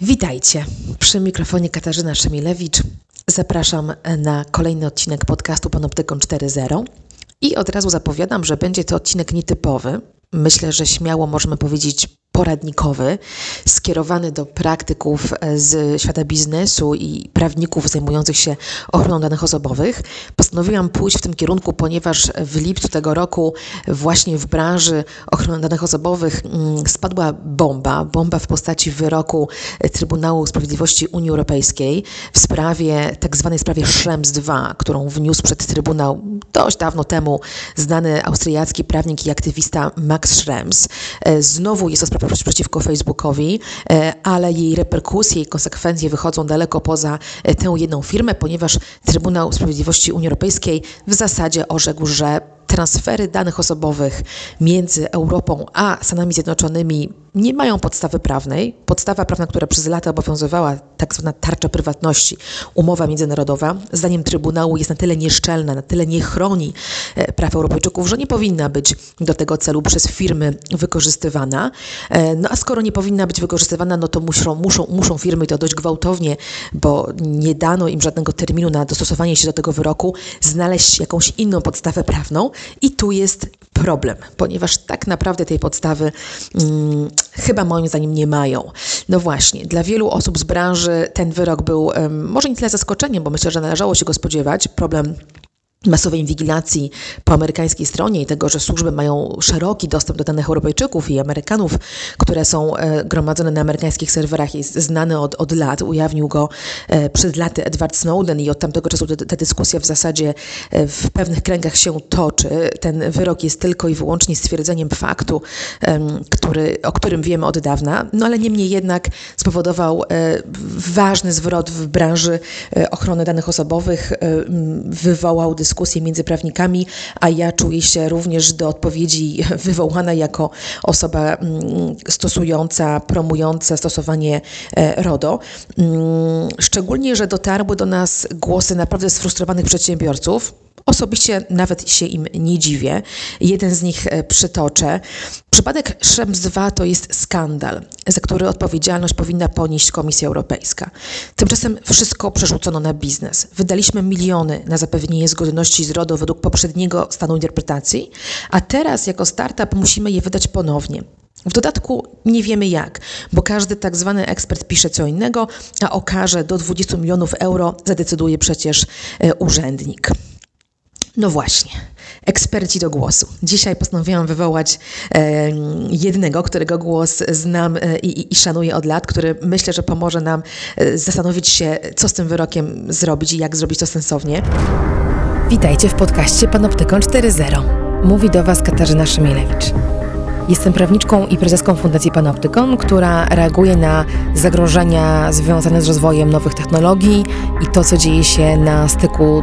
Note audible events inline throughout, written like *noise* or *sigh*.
Witajcie. Przy mikrofonie Katarzyna Szemilewicz. Zapraszam na kolejny odcinek podcastu Panoptykon 4.0 i od razu zapowiadam, że będzie to odcinek nietypowy. Myślę, że śmiało możemy powiedzieć poradnikowy, skierowany do praktyków z świata biznesu i prawników zajmujących się ochroną danych osobowych. Postanowiłam pójść w tym kierunku, ponieważ w lipcu tego roku właśnie w branży ochrony danych osobowych mm, spadła bomba, bomba w postaci wyroku Trybunału Sprawiedliwości Unii Europejskiej w sprawie, tak zwanej sprawie Schrems II, którą wniósł przed Trybunał dość dawno temu znany austriacki prawnik i aktywista Max Schrems. E, znowu jest to sprawa przeciwko Facebookowi, e, ale jej reperkusje i konsekwencje wychodzą daleko poza e, tę jedną firmę, ponieważ Trybunał Sprawiedliwości Unii Europejskiej w zasadzie orzekł, że transfery danych osobowych między Europą a Stanami Zjednoczonymi nie mają podstawy prawnej. Podstawa prawna, która przez lata obowiązywała, tak zwana tarcza prywatności, umowa międzynarodowa, zdaniem Trybunału jest na tyle nieszczelna, na tyle nie chroni e, praw Europejczyków, że nie powinna być do tego celu przez firmy wykorzystywana. E, no a skoro nie powinna być wykorzystywana, no to muszą, muszą, muszą firmy to dość gwałtownie, bo nie dano im żadnego terminu na dostosowanie się do tego wyroku, znaleźć jakąś inną podstawę prawną. I tu jest problem, ponieważ tak naprawdę tej podstawy hmm, chyba moim zdaniem nie mają. No właśnie, dla wielu osób z branży ten wyrok był um, może nie tyle zaskoczeniem, bo myślę, że należało się go spodziewać. Problem masowej inwigilacji po amerykańskiej stronie i tego, że służby mają szeroki dostęp do danych Europejczyków i Amerykanów, które są e, gromadzone na amerykańskich serwerach, jest znany od, od lat. Ujawnił go e, przed laty Edward Snowden i od tamtego czasu ta dyskusja w zasadzie e, w pewnych kręgach się toczy. Ten wyrok jest tylko i wyłącznie stwierdzeniem faktu, który, o którym wiemy od dawna, no ale niemniej jednak spowodował ważny zwrot w branży ochrony danych osobowych, wywołał dyskusję dyskusje między prawnikami, a ja czuję się również do odpowiedzi *laughs* wywołana jako osoba mm, stosująca, promująca stosowanie e, RODO. Mm, szczególnie, że dotarły do nas głosy naprawdę sfrustrowanych przedsiębiorców, Osobiście nawet się im nie dziwię. Jeden z nich e, przytoczę. Przypadek Schrems 2 to jest skandal, za który odpowiedzialność powinna ponieść Komisja Europejska. Tymczasem wszystko przerzucono na biznes. Wydaliśmy miliony na zapewnienie zgodności z RODO według poprzedniego stanu interpretacji, a teraz jako startup musimy je wydać ponownie. W dodatku nie wiemy jak, bo każdy tak zwany ekspert pisze co innego, a o karze do 20 milionów euro zadecyduje przecież e, urzędnik. No właśnie, eksperci do głosu. Dzisiaj postanowiłam wywołać e, jednego, którego głos znam e, i, i, szanuję od lat, który myślę, że pomoże nam e, zastanowić się, co z tym wyrokiem zrobić i jak zrobić to sensownie. Witajcie w podcaście Panoptykon 4.0. Mówi do Was Katarzyna Szymielewicz. Jestem prawniczką i prezeską Fundacji Panoptykon, która reaguje na zagrożenia związane z rozwojem nowych technologii i to, co dzieje się na styku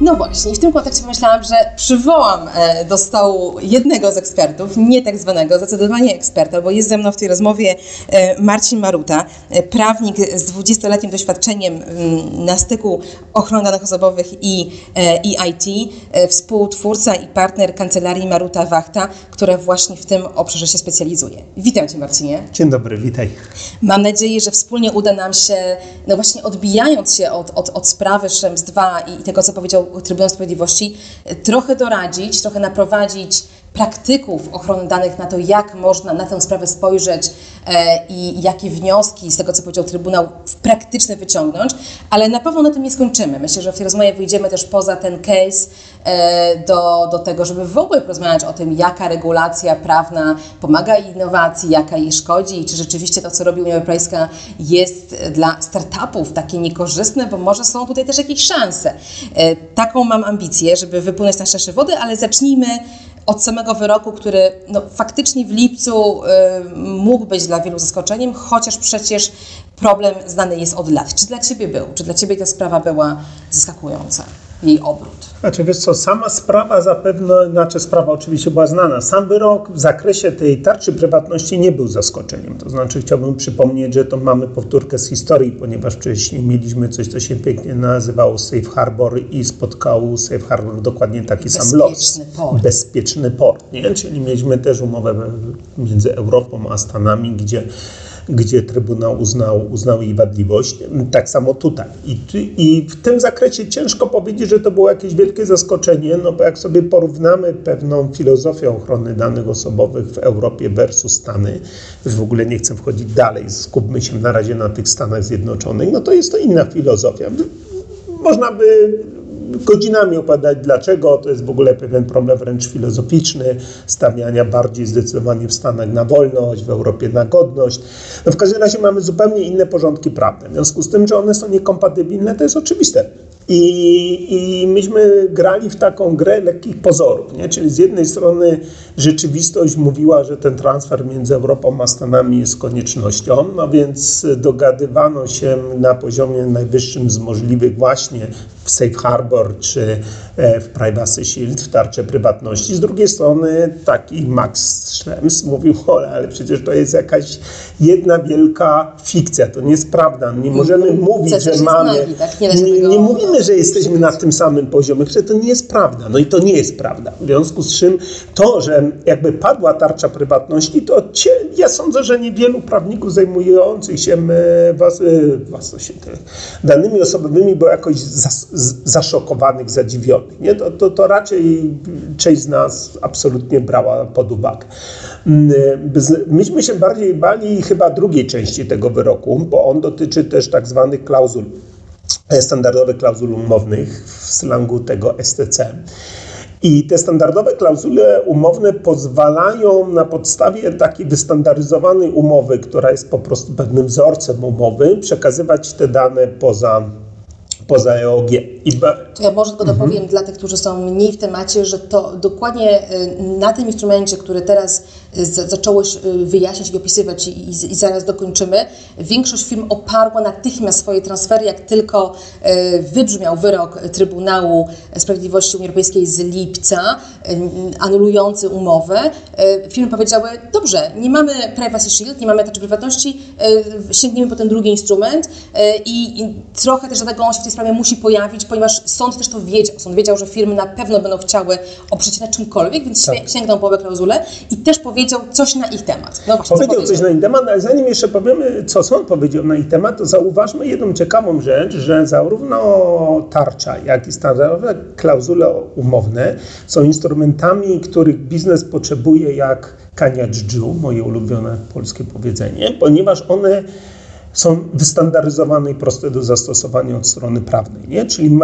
No właśnie, w tym kontekście pomyślałam, że przywołam e, do stołu jednego z ekspertów, nie tak zwanego, zdecydowanie eksperta, bo jest ze mną w tej rozmowie e, Marcin Maruta, e, prawnik z 20-letnim doświadczeniem na styku ochrony danych osobowych i, i IT, współtwórca i partner kancelarii Maruta Wachta, która właśnie w tym obszarze się specjalizuje. Witam Cię Marcinie. Dzień dobry, witaj. Mam nadzieję, że wspólnie uda nam się, no właśnie odbijając się od, od, od sprawy Szrems 2 i tego, co powiedział Trybunał Sprawiedliwości, trochę doradzić, trochę naprowadzić praktyków ochrony danych na to, jak można na tę sprawę spojrzeć e, i jakie wnioski z tego, co powiedział Trybunał, praktyczne wyciągnąć, ale na pewno na tym nie skończymy. Myślę, że w tej rozmowie wyjdziemy też poza ten case e, do, do tego, żeby w ogóle porozmawiać o tym, jaka regulacja prawna pomaga innowacji, jaka jej szkodzi i czy rzeczywiście to, co robi Unia Europejska jest dla startupów takie niekorzystne, bo może są tutaj też jakieś szanse. E, taką mam ambicję, żeby wypłynąć na szersze wody, ale zacznijmy od samego wyroku, który no, faktycznie w lipcu y, mógł być dla wielu zaskoczeniem, chociaż przecież problem znany jest od lat. Czy dla Ciebie był? Czy dla Ciebie ta sprawa była zaskakująca? Jej obrót. Znaczy wiesz co, sama sprawa zapewne, znaczy sprawa oczywiście była znana. Sam wyrok w zakresie tej tarczy prywatności nie był zaskoczeniem. To znaczy chciałbym przypomnieć, że to mamy powtórkę z historii, ponieważ wcześniej mieliśmy coś, co się pięknie nazywało Safe Harbor i spotkał Safe Harbor dokładnie taki Bezpieczny sam los. Port. Bezpieczny port. Nie? Czyli mieliśmy też umowę między Europą a Stanami, gdzie gdzie Trybunał uznał, uznał jej wadliwość. Tak samo tutaj. I, I w tym zakresie ciężko powiedzieć, że to było jakieś wielkie zaskoczenie, no bo jak sobie porównamy pewną filozofię ochrony danych osobowych w Europie versus Stany, w ogóle nie chcę wchodzić dalej, skupmy się na razie na tych Stanach Zjednoczonych, no to jest to inna filozofia. Można by godzinami opowiadać dlaczego, to jest w ogóle pewien problem wręcz filozoficzny, stawiania bardziej zdecydowanie w Stanach na wolność, w Europie na godność. No w każdym razie mamy zupełnie inne porządki prawne. W związku z tym, że one są niekompatybilne, to jest oczywiste. I, I myśmy grali w taką grę lekkich pozorów, nie? czyli z jednej strony rzeczywistość mówiła, że ten transfer między Europą a Stanami jest koniecznością, no więc dogadywano się na poziomie najwyższym z możliwych właśnie w Safe Harbor czy e, w Privacy Shield, w tarczy prywatności. Z drugiej strony taki Max Schrems mówił, ale przecież to jest jakaś jedna wielka fikcja, to nie jest prawda. Nie możemy mm, mówić, że mamy... Nagi, tak? nie, nie, nie, mówimy, że jesteśmy na tym samym poziomie, że to nie jest prawda. No i to nie jest prawda. W związku z czym to, że jakby padła tarcza prywatności, to cie, ja sądzę, że niewielu prawników zajmujących się e, was, was, się danymi osobowymi było jakoś zas, zaszokowanych, zadziwionych. Nie? To, to, to raczej część z nas absolutnie brała pod uwagę. Mm, myśmy się bardziej bali chyba drugiej części tego wyroku, bo on dotyczy też tak zwanych klauzul, e, standardowych klauzul umownych w slangu tego STC. I te standardowe klauzule umowne pozwalają na podstawie takiej wystandaryzowanej umowy, która jest po prostu pewnym wzorcem umowy, przekazywać te dane poza poza EOG. I ba... To ja może tylko mhm. dopowiem dla tych, którzy są mniej w temacie, że to dokładnie y, na tym instrumencie, który teraz zaczęło y, wyjaśniać i opisywać i, i, zaraz dokończymy, większość firm oparła natychmiast swoje transfery, jak tylko wybrzmiał wyrok Trybunału Sprawiedliwości Unii Europejskiej z lipca, anulujący umowę, firmy powiedziały, dobrze, nie mamy Privacy Shield, nie mamy tarczy prywatności, sięgniemy po ten drugi instrument i, i trochę też dlatego on się w tej sprawie musi pojawić, ponieważ sąd też to wiedział. Sąd wiedział, że firmy na pewno będą chciały oprzeć się na czymkolwiek, więc tak. sięgnął po klauzulę i też powiedział coś na ich temat. No właśnie, powiedział, coś na ich temat, ale zanim jeszcze powiemy, co sąd powiedział na ich temat, to zauważmy jedną ciekawą rzecz, że zarówno tarcza, jak i standardowe klauzule umowne są instrumentami, których biznes potrzebuje jak kania dżdżu, moje ulubione polskie powiedzenie, ponieważ one są wystandaryzowane i proste do zastosowania od strony prawnej. Nie? Czyli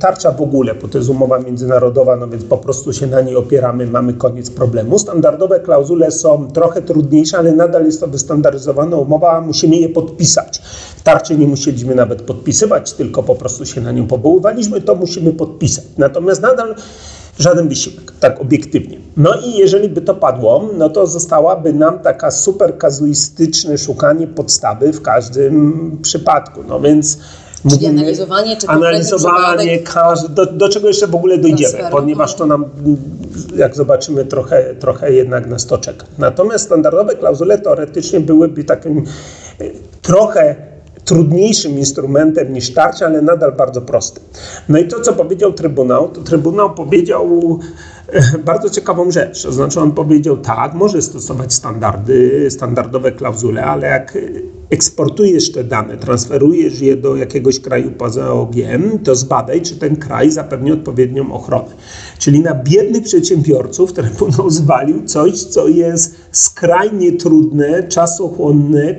tarcza w ogóle, bo to jest umowa międzynarodowa, no więc po prostu się na niej opieramy, mamy koniec problemu. Standardowe klauzule są trochę trudniejsze, ale nadal jest to wystandaryzowana umowa, musimy je podpisać. Tarczy nie musieliśmy nawet podpisywać, tylko po prostu się na nią powoływaliśmy, to musimy podpisać. Natomiast nadal żaden wysiłek, tak obiektywnie. No i jeżeli by to padło, no to zostałaby nam taka super kazuistyczne szukanie podstawy w każdym przypadku. No więc Czyli mówimy, analizowanie, czy analizowanie każdy, do, do, czego jeszcze w ogóle dojdziemy, ponieważ to nam, jak zobaczymy, trochę, trochę jednak nas to czeka. Natomiast standardowe klauzule teoretycznie byłyby takim e, trochę trudniejszym instrumentem niż tarcza, ale nadal bardzo prostym. No i to, co powiedział Trybunał, to Trybunał powiedział, bardzo ciekawą rzecz. To znaczy on powiedział tak, może stosować standardy, standardowe klauzule, ale jak eksportujesz te dane, transferujesz je do jakiegoś kraju poza OG, to zbadaj, czy ten kraj zapewni odpowiednią ochronę. Czyli na biednych przedsiębiorców Trybunał zwalił coś, co jest skrajnie trudne, czasochłonne,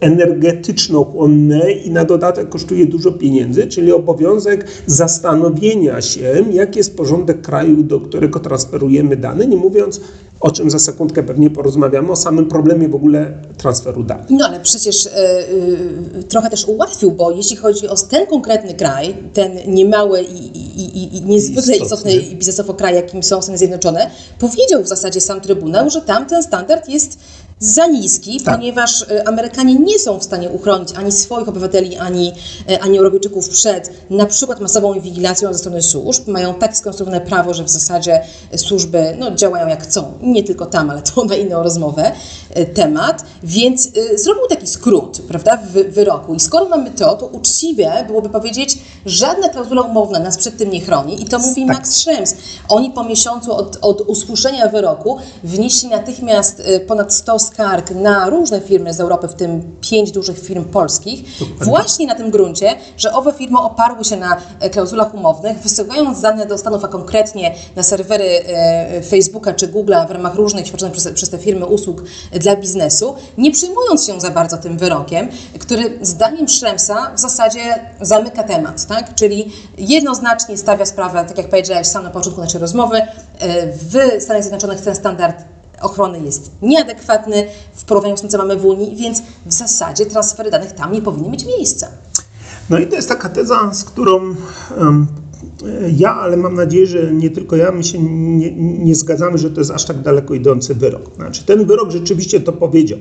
energetyczno-chłonne i na dodatek kosztuje dużo pieniędzy, czyli obowiązek zastanowienia się, jaki jest porządek kraju, do którego transferujemy dane, nie mówiąc o czym za sekundkę pewnie porozmawiamy, o samym problemie w ogóle transferu danych. No ale przecież y, y, trochę też ułatwił, bo jeśli chodzi o ten konkretny kraj, ten niemały i, i, i niezwykle istotny, istotny biznesowo kraj, jakim są Stany Zjednoczone, powiedział w zasadzie sam Trybunał, że tam ten standard jest za niski, tak. ponieważ e, Amerykanie nie są w stanie uchronić ani swoich obywateli, ani, e, ani Europejczyków przed na przykład masową inwigilacją ze strony służb. Mają tak skonstruowane prawo, że w zasadzie służby no, działają jak chcą. Nie tylko tam, ale to *laughs* na inną rozmowę temat. Więc zrobił taki skrót prawda, w wyroku. I skoro mamy to, to uczciwie byłoby powiedzieć, żadna klauzula umowna nas przed tym nie chroni. I to mówi tak. Max Schrems. Oni po miesiącu od, od usłyszenia wyroku wnieśli natychmiast ponad 100 skarg na różne firmy z Europy, w tym pięć dużych firm polskich, właśnie na tym gruncie, że owe firmy oparły się na e, klauzulach umownych, wysyłając dane do Stanów, a konkretnie na serwery e, Facebooka czy Google'a w ramach różnych świadczonych przez, przez te firmy usług dla biznesu, nie przyjmując się za bardzo tym wyrokiem, który zdaniem Schremsa w zasadzie zamyka temat, tak? czyli jednoznacznie stawia sprawę, tak jak powiedziałeś sam na początku naszej rozmowy, e, w Stanach Zjednoczonych ten standard ochrony jest nieadekwatny w porównaniu z tym, co mamy w Unii, więc w zasadzie transfery danych tam nie powinny mieć miejsca. No i to jest taka teza, z którą um, ja, ale mam nadzieję, że nie tylko ja, my się nie, nie, zgadzamy, że to jest aż tak daleko idący wyrok. Znaczy, ten wyrok rzeczywiście to powiedział.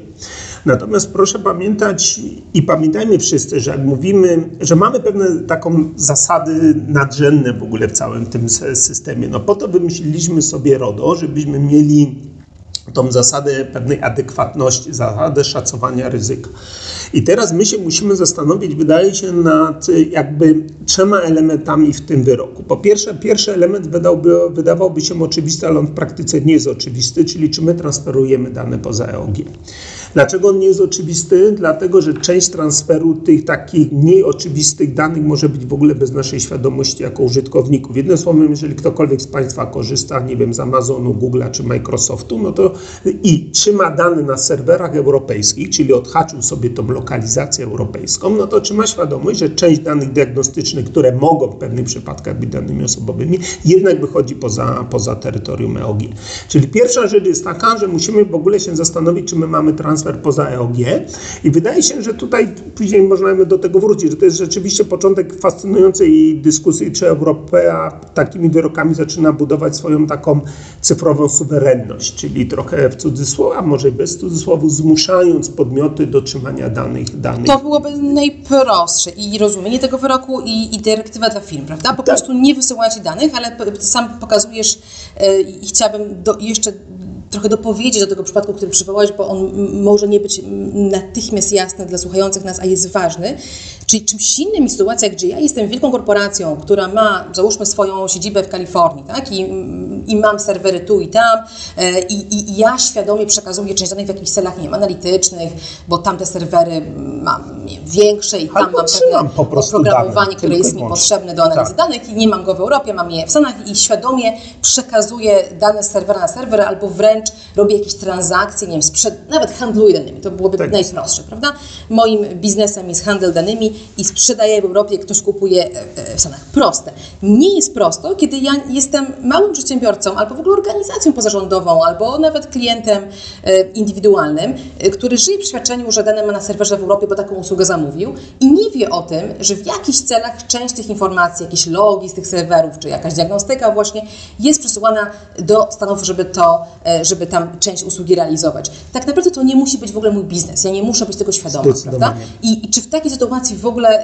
Natomiast proszę pamiętać i pamiętajmy wszyscy, że jak mówimy, że mamy pewne taką zasady nadrzędne w ogóle w całym tym systemie. No po to wymyśliliśmy sobie RODO, żebyśmy mieli tą zasadę pewnej adekwatności, zasadę szacowania ryzyka. I teraz my się musimy zastanowić, wydaje się, nad jakby trzema elementami w tym wyroku. Po pierwsze, pierwszy element wydałby, wydawałby się oczywisty, ale on w praktyce nie jest oczywisty, czyli czy my transferujemy dane poza EOG. Dlaczego on nie jest oczywisty? Dlatego, że część transferu tych takich mniej oczywistych danych może być w ogóle bez naszej świadomości jako użytkowników. Jednym słowem, jeżeli ktokolwiek z Państwa korzysta, nie wiem, z Amazonu, Google'a czy Microsoftu, no to i trzyma dane na serwerach europejskich, czyli odhaczył sobie tą lokalizację europejską, no to trzyma świadomość, że część danych diagnostycznych, które mogą w pewnych przypadkach być danymi osobowymi, jednak wychodzi poza, poza terytorium EOG. Czyli pierwsza rzecz jest taka, że musimy w ogóle się zastanowić, czy my mamy transfer poza EOG i wydaje się, że tutaj później możemy do tego wrócić, że to jest rzeczywiście początek fascynującej dyskusji, czy Europa takimi wyrokami zaczyna budować swoją taką cyfrową suwerenność, czyli trochę w cudzysłowie, a może bez cudzysłowu, zmuszając podmioty do trzymania danych. danych. To byłoby najprostsze i rozumienie tego wyroku i, i dyrektywa dla firm, prawda? Po tak. prostu nie wysyłajcie danych, ale sam pokazujesz yy, i chciałabym do, jeszcze trochę dopowiedzieć do tego przypadku, który przywołałeś, bo on może nie być natychmiast jasny dla słuchających nas, a jest ważny. Czyli czymś innym jest sytuacja, gdzie ja jestem wielką korporacją, która ma, załóżmy, swoją siedzibę w Kalifornii, tak? I, i mam serwery tu i tam, e, i, i, ja świadomie przekazuję część danych w jakichś celach, nie wiem, analitycznych, bo tam te serwery mam większe i tam Albo mam pewne oprogramowanie, które jest mi potrzebne do analizy tak. danych i nie mam go w Europie, mam je w Stanach i świadomie przekazuję dane z serwera na serwer albo wręcz robię jakieś transakcje, nie wiem, sprzed, nawet handluję danymi, to byłoby tak najprostsze, prawda? Moim biznesem jest handel danymi i sprzedaję w Europie, ktoś kupuje e, e, w Stanach. Proste. Nie jest prosto, kiedy ja jestem małym przedsiębiorcą albo w ogóle organizacją pozarządową, albo nawet klientem e, indywidualnym, który żyje w przeświadczeniu, że dane ma na serwerze w Europie, bo taką usługę zamówił i nie wie o tym, że w jakichś celach część tych informacji, jakieś logi z tych serwerów, czy jakaś diagnostyka właśnie jest przesyłana do Stanów, żeby to, żeby tam część usługi realizować. Tak naprawdę to nie musi być w ogóle mój biznes. Ja nie muszę być tego świadoma, prawda? I, I, czy w takiej sytuacji w ogóle,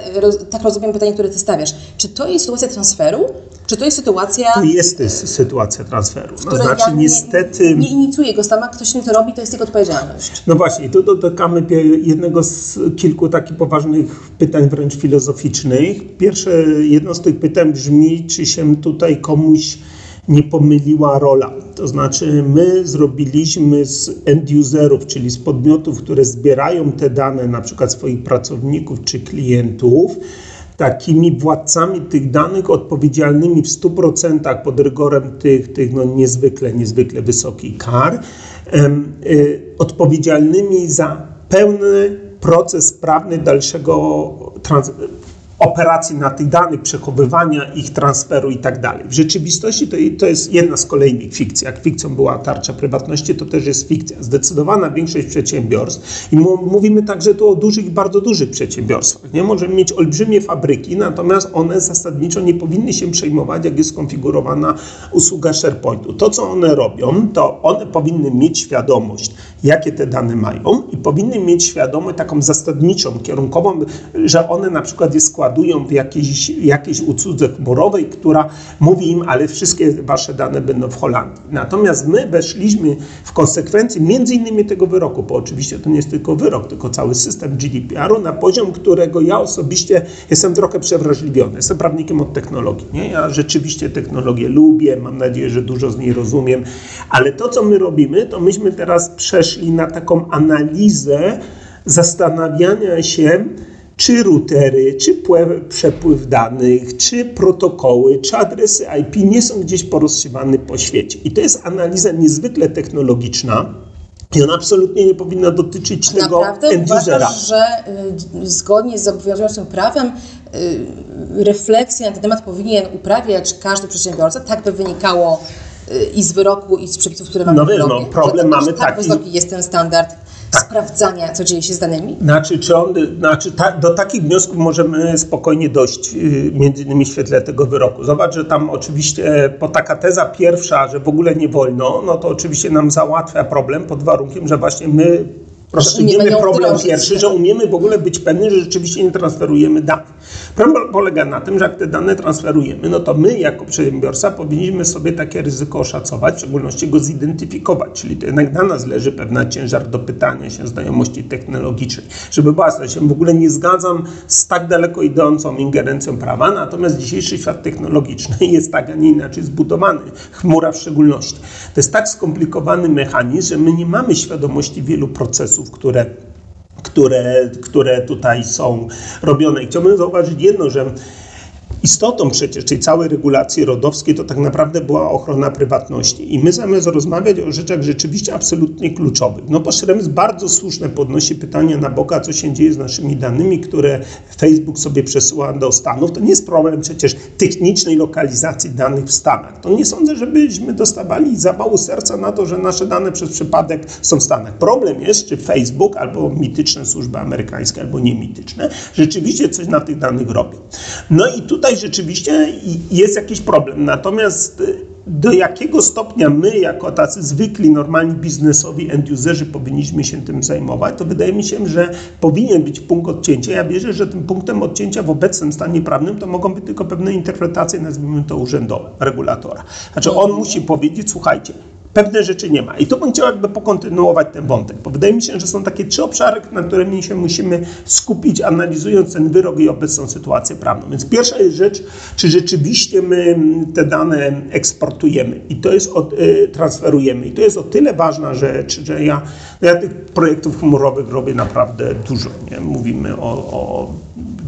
tak rozumiem pytanie, które ty stawiasz, czy to jest sytuacja transferu? Czy to jest sytuacja... To jest sytuacja transferu. No, znaczy ja niestety... Nie, nie inicjuję go sama, ktoś mi to robi, to jest jego odpowiedzialność. No właśnie, tu dotykamy jednego z kilku takich poważnych pytań wręcz filozoficznych. Pierwsze, jedno z tych pytań brzmi, czy się tutaj komuś nie pomyliła rola. To znaczy, my zrobiliśmy z end-userów, czyli z podmiotów, które zbierają te dane, na przykład swoich pracowników czy klientów, takimi władcami tych danych odpowiedzialnymi w 100% pod rygorem tych, tych no niezwykle, niezwykle wysokich kar, y, odpowiedzialnymi za pełny proces prawny dalszego operacji na tych danych, przechowywania ich, transferu i tak dalej. W rzeczywistości to, to jest jedna z kolejnych fikcji. Jak fikcją była tarcza prywatności, to też jest fikcja. Zdecydowana większość przedsiębiorstw i mówimy także tu o dużych, bardzo dużych przedsiębiorstwach. Nie możemy mieć olbrzymie fabryki, natomiast one zasadniczo nie powinny się przejmować, jak jest skonfigurowana usługa SharePointu. To, co one robią, to one powinny mieć świadomość, jakie te dane mają i powinny mieć świadomość taką zasadniczą, kierunkową, że one na przykład je składują w jakiejś, jakiejś usłudze chmurowej, która mówi im, ale wszystkie wasze dane będą w Holandii. Natomiast my weszliśmy w konsekwencji między innymi tego wyroku, bo oczywiście to nie jest tylko wyrok, tylko cały system GDPR-u na poziom, którego ja osobiście jestem trochę przewrażliwiony. Jestem prawnikiem od technologii. Nie? Ja rzeczywiście technologię lubię, mam nadzieję, że dużo z niej rozumiem, ale to, co my robimy, to myśmy teraz przeszli przeszli na taką analizę zastanawiania się, czy routery, czy przepływ danych, czy protokoły, czy adresy IP nie są gdzieś porozsiewane po świecie. I to jest analiza niezwykle technologiczna. I ona absolutnie nie powinna dotyczyć A tego end-usera. że y, zgodnie z obowiązującym prawem y, refleksję na ten temat powinien uprawiać każdy przedsiębiorca, tak by wynikało i z wyroku, i z przepisów, które mamy no, wiesz, no, problem mamy tak taki... wysoki jest ten standard tak. sprawdzania, co dzieje się z danymi? Znaczy, czy on, znaczy ta, do takich wniosków możemy spokojnie dojść, y, między innymi w świetle tego wyroku. Zobacz, że tam oczywiście po taka teza pierwsza, że w ogóle nie wolno, no to oczywiście nam załatwia problem pod warunkiem, że właśnie my rozstrzygniemy problem pierwszy, że umiemy w ogóle być pewni, że rzeczywiście nie transferujemy danych. Problem polega na tym, że jak te dane transferujemy, no to my jako przedsiębiorca powinniśmy sobie takie ryzyko oszacować, w szczególności go zidentyfikować, czyli to jednak na nas leży pewna ciężar do pytania się znajomości technologicznej. Żeby była, ja się w ogóle nie zgadzam z tak daleko idącą ingerencją prawa, natomiast dzisiejszy świat technologiczny *laughs* jest tak, a nie inaczej zbudowany, chmura w szczególności. To jest tak skomplikowany mechanizm, że my nie mamy świadomości wielu procesów, które które, które tutaj są robione. I chciałbym zauważyć jedno, że Istotą przecież tej całej regulacji rodowskiej to tak naprawdę była ochrona prywatności. I my zamiast rozmawiać o rzeczach rzeczywiście absolutnie kluczowych, no bo Schrems bardzo słuszne podnosi pytanie na boka, co się dzieje z naszymi danymi, które Facebook sobie przesyła do Stanów. To nie jest problem przecież technicznej lokalizacji danych w Stanach. To nie sądzę, żebyśmy dostawali zawału serca na to, że nasze dane przez przypadek są w Stanach. Problem jest, czy Facebook albo mityczne służby amerykańskie, albo niemityczne, rzeczywiście coś na tych danych robią. No i tutaj tutaj rzeczywiście jest jakiś problem. Natomiast y, do jakiego stopnia my, jako tacy zwykli, normalni biznesowi end-userzy powinniśmy się tym zajmować, to wydaje mi się, że powinien być punkt odcięcia. Ja wierzę, że tym punktem odcięcia w obecnym stanie prawnym to mogą być tylko pewne interpretacje, nazwijmy to urzędowe, regulatora. Znaczy on musi powiedzieć, słuchajcie, pewne rzeczy nie ma. I tu bym chciał jakby pokontynuować ten wątek, bo wydaje mi się, że są takie trzy obszary, na którymi się musimy skupić, analizując ten wyrok i obecną sytuację prawną. Więc pierwsza jest rzecz, czy rzeczywiście my te dane eksportujemy i to jest, o, y, transferujemy. I to jest o tyle ważna rzecz, że ja, no ja tych projektów chmurowych robię naprawdę dużo. Nie? Mówimy o, o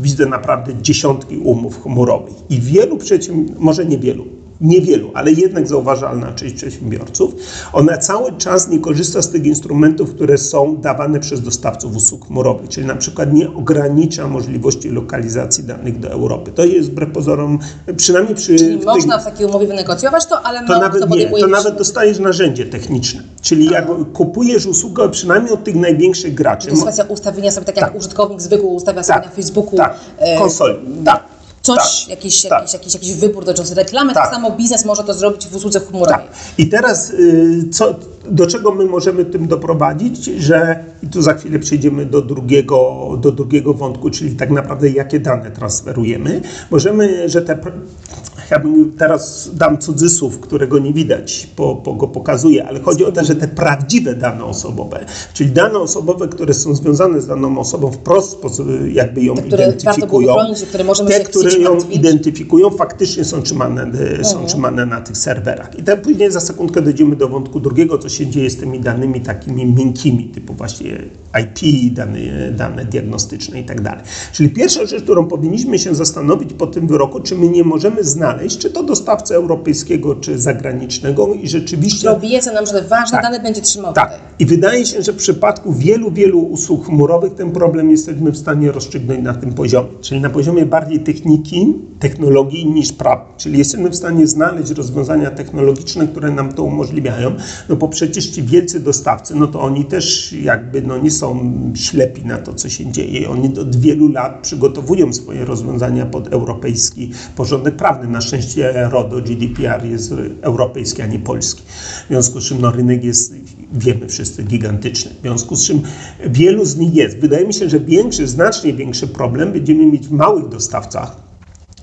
widzę naprawdę dziesiątki umów chmurowych i wielu przedsiębiorców, może nie wielu, niewielu, ale jednak zauważalna część przedsiębiorców, ona cały czas nie korzysta z tych instrumentów, które są dawane przez dostawców usług chmurowych, czyli na przykład nie ogranicza możliwości lokalizacji danych do Europy. To jest wbrew pozorom, przynajmniej przy... Czyli można w takiej umowie wynegocjować to, ale to nawet nie, to nawet dostajesz narzędzie techniczne. Czyli jak kupujesz usługę przynajmniej od tych największych graczy... To jest kwestia ustawienia sobie, tak jak tak. użytkownik zwykły ustawia sobie tak. na Facebooku... Tak, e, konsoli, tak coś, tak, jakiś, tak. Jakiś, jakiś, jakiś wybór dotyczący reklamy, tak. tak samo biznes może to zrobić w usłudze chmurowej. Tak. I teraz y, co, do czego my możemy tym doprowadzić, że i tu za chwilę przejdziemy do drugiego, do drugiego wątku, czyli tak naprawdę jakie dane transferujemy. Możemy, że te ja bym teraz dam cudzysłów, którego nie widać, bo, bo go pokazuję, ale chodzi o to, że te prawdziwe dane osobowe, czyli dane osobowe, które są związane z daną osobą wprost, sposób, jakby ją Te, które identyfikują, chronić, które możemy te, które ją identyfikują, faktycznie są trzymane, Mhm. są trzymane na tych serwerach. I tak później za sekundkę dojdziemy do wątku drugiego, co się dzieje z tymi danymi takimi miękkimi, typu właśnie IP, dane, dane diagnostyczne i tak dalej. Czyli pierwsza rzecz, którą powinniśmy się zastanowić po tym wyroku, czy my nie możemy znaleźć, czy to dostawcę europejskiego, czy zagranicznego i rzeczywiście... Obiecał nam, że ważne Tak. dane będzie trzymał Tak. tutaj. I wydaje się, że w przypadku wielu, wielu usług chmurowych ten problem jesteśmy w stanie rozstrzygnąć na tym poziomie, czyli na poziomie bardziej techniki, technologii niż prawa. Czyli jesteśmy w stanie znaleźć rozwiązania technologiczne, które nam to umożliwiają, no bo przecież ci wielcy dostawcy, no to oni też jakby no nie są ślepi na to, co się dzieje. Oni od wielu lat przygotowują swoje rozwiązania pod europejski porządek prawny. Na szczęście RODO, GDPR jest europejski, a nie polski. W związku z czym no, rynek jest, wiemy wszyscy, gigantyczny. W związku z czym wielu z nich jest. Wydaje mi się, że większy, znacznie większy problem będziemy mieć w małych dostawcach,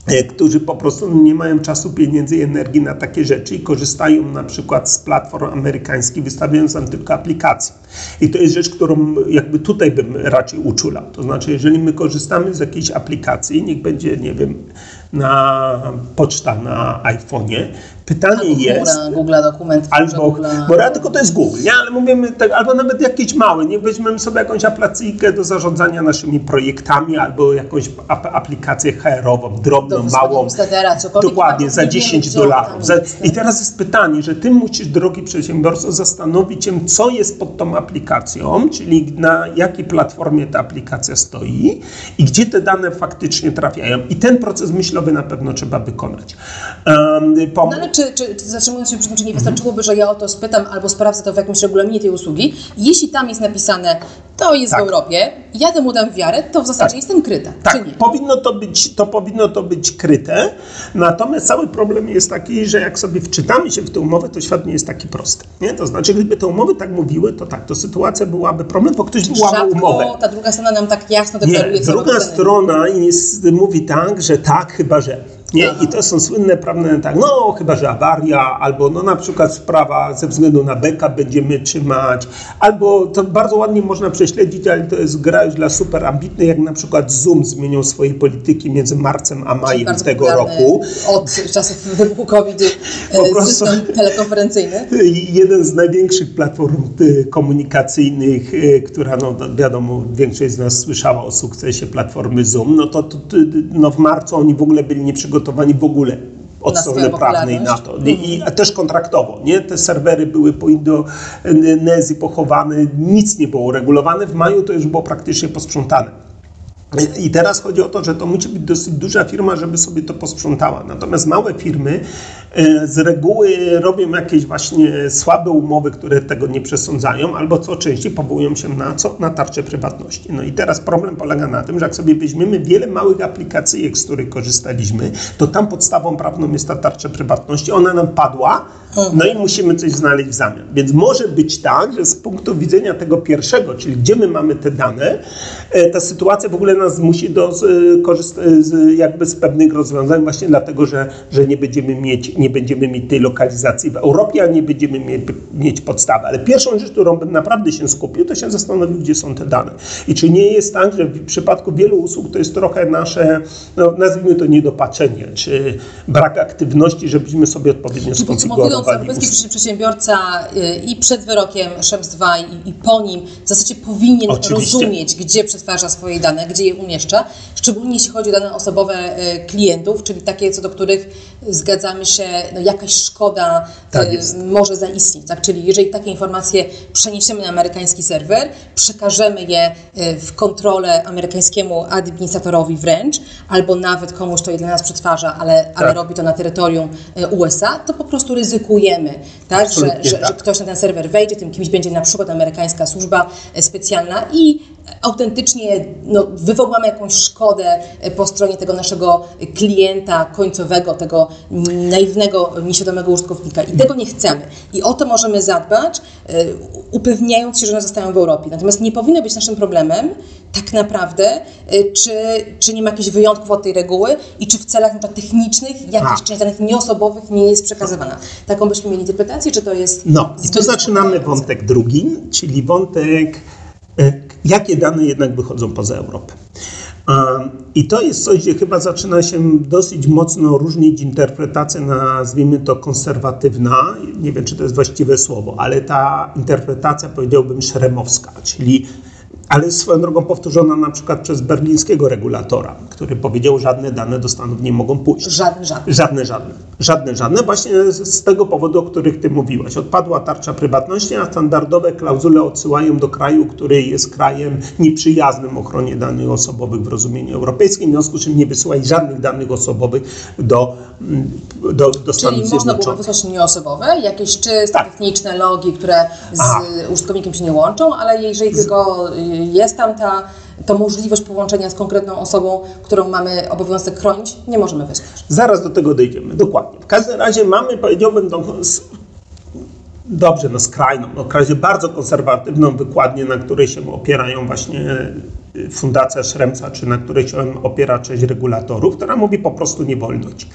e, którzy po prostu nie mają czasu, pieniędzy i energii na takie rzeczy i korzystają na przykład z platform amerykańskich, wystawiając tam tylko aplikacje. I to jest rzecz, którą jakby tutaj bym raczej uczulał. To znaczy, jeżeli my korzystamy z jakiejś aplikacji, niech będzie, nie wiem, na poczta na iPhone'ie, pytanie jest... Chmura, Google dokument. Albo, Google, bo ja tylko to jest Google, nie? Ale mówimy tak, albo nawet jakiś mały, nie weźmiemy sobie jakąś aplikację do zarządzania naszymi projektami, albo jakąś ap- aplikację HR-ową, drobną, małą. Dokładnie, za nie wiemy, 10 gdzie on dolarów. Za, jest. I teraz jest pytanie, że ty musisz, drogi przedsiębiorco, zastanowić się, co jest pod tą aplikacją, czyli na jakiej platformie ta aplikacja stoi i gdzie te dane faktycznie trafiają. I ten proces myślowy na pewno trzeba wykonać. Um, No czy, czy, czy zatrzymując się przy tym, czy nie wystarczyłoby, że ja o to spytam albo sprawdzę to w jakimś regulaminie tej usługi? Jeśli tam jest napisane, to jest Tak. w Europie, ja temu dam wiarę, to w zasadzie Tak. jestem kryta, Tak, nie? powinno to, być, to powinno to być kryte, natomiast cały problem jest taki, że jak sobie wczytamy się w tę umowę, to świat nie jest taki prosty. Nie? To znaczy, gdyby te umowy tak mówiły, to tak, to sytuacja byłaby problem, bo ktoś wyłamał umowę. Ta druga strona nam tak jasno Nie, deklaruje, co druga strona jest, mówi tak, że tak, chyba że. Nie? I to są słynne prawne tak, no chyba, że awaria, albo no na przykład sprawa ze względu na backup będziemy trzymać, albo to bardzo ładnie można prześledzić, ale to jest gra już dla super ambitnych, jak na przykład Zoom zmienił swoje polityki między marcem a majem tego roku. Od czasów *laughs* wybuchu COVID-u Po e, prostu- system telekonferencyjny. Jeden z największych platform y, komunikacyjnych, y, która, no wiadomo, większość z nas słyszała o sukcesie platformy Zoom, no to, to, to no w marcu oni w ogóle byli nieprzygotowani w ogóle od Na strony prawnej na to. I, też kontraktowo, nie? Te serwery były po Indonezji pochowane, nic nie było uregulowane. W maju to już było praktycznie posprzątane. I teraz chodzi o to, że to musi być dosyć duża firma, żeby sobie to posprzątała. Natomiast małe firmy e, z reguły robią jakieś właśnie słabe umowy, które tego nie przesądzają, albo co częściej powołują się na co? Na tarczę prywatności. No i teraz problem polega na tym, że jak sobie weźmiemy wiele małych aplikacyjek, z których korzystaliśmy, to tam podstawą prawną jest ta tarcza prywatności. Ona nam padła, no i musimy coś znaleźć w zamian. Więc może być tak, że z punktu widzenia tego pierwszego, czyli gdzie my mamy te dane, e, ta sytuacja w ogóle nas musi do, korzyst, z, jakby z pewnych rozwiązań, właśnie dlatego, że, że nie, będziemy mieć, nie będziemy mieć tej lokalizacji w Europie, a nie będziemy mieć, mieć podstawy. Ale pierwszą rzecz, którą bym naprawdę się skupił, to się zastanowił, gdzie są te dane. I czy nie jest tak, że w przypadku wielu usług to jest trochę nasze, no, nazwijmy to niedopatrzenie, czy brak aktywności, żebyśmy sobie odpowiednio skonfigurowali usługi. przedsiębiorca y, i przed wyrokiem Szems 2 i, i po nim w zasadzie powinien Oczywiście. rozumieć, gdzie przetwarza swoje dane, gdzie je umieszcza, szczególnie jeśli chodzi o dane osobowe y, klientów, czyli takie, co do których zgadzamy się, no jakaś szkoda Tak y, może zaistnieć. Tak? Czyli jeżeli takie informacje przeniesiemy na amerykański serwer, przekażemy je y, w kontrolę amerykańskiemu administratorowi wręcz, albo nawet komuś, kto je dla nas przetwarza, ale, ale Tak. robi to na terytorium y, USA, to po prostu ryzykujemy, tak? Że, że, tak. że ktoś na ten serwer wejdzie, tym kimś będzie na przykład amerykańska służba specjalna i autentycznie no, wywołamy jakąś szkodę e, po stronie tego naszego klienta końcowego, tego naiwnego, nieświadomego użytkownika. I tego nie chcemy. I o to możemy zadbać, e, upewniając się, że one zostają w Europie. Natomiast nie powinno być naszym problemem tak naprawdę, e, czy, czy nie ma jakichś wyjątków od tej reguły i czy w celach na technicznych jakaś A. część danych nieosobowych nie jest przekazywana. Taką byśmy mieli interpretację, czy to jest... No, i tu zaczynamy wątek drugi, czyli wątek jakie dane jednak wychodzą poza Europę. I to jest coś, gdzie chyba zaczyna się dosyć mocno różnić interpretacja, nazwijmy to konserwatywna, nie wiem czy to jest właściwe słowo, ale ta interpretacja powiedziałbym szeremowska, czyli ale swoją drogą powtórzona na przykład przez berlińskiego regulatora, który powiedział, że żadne dane do Stanów nie mogą pójść. Żadne, żadne. Żadne, żadne. Żadne, żadne. Właśnie z tego powodu, o których Ty mówiłaś. Odpadła tarcza prywatności, a standardowe klauzule odsyłają do kraju, który jest krajem nieprzyjaznym ochronie danych osobowych w rozumieniu europejskim, w związku z czym nie wysyłaj żadnych danych osobowych do, do, do Stanów Czyli można było wysłać nieosobowe, jakieś czyste, tak. techniczne logi, które z Aha. użytkownikiem się nie łączą, ale jeżeli tylko jest tam ta, to możliwość połączenia z konkretną osobą, którą mamy obowiązek chronić, nie możemy wysłać. Zaraz do tego dojdziemy, dokładnie. W każdym razie mamy, powiedziałbym, tą, dobrze, no skrajną, no razie bardzo konserwatywną wykładnię, na której się opierają właśnie Fundacja Szremca, czy na której się opiera część regulatorów, która mówi po prostu nie wolność.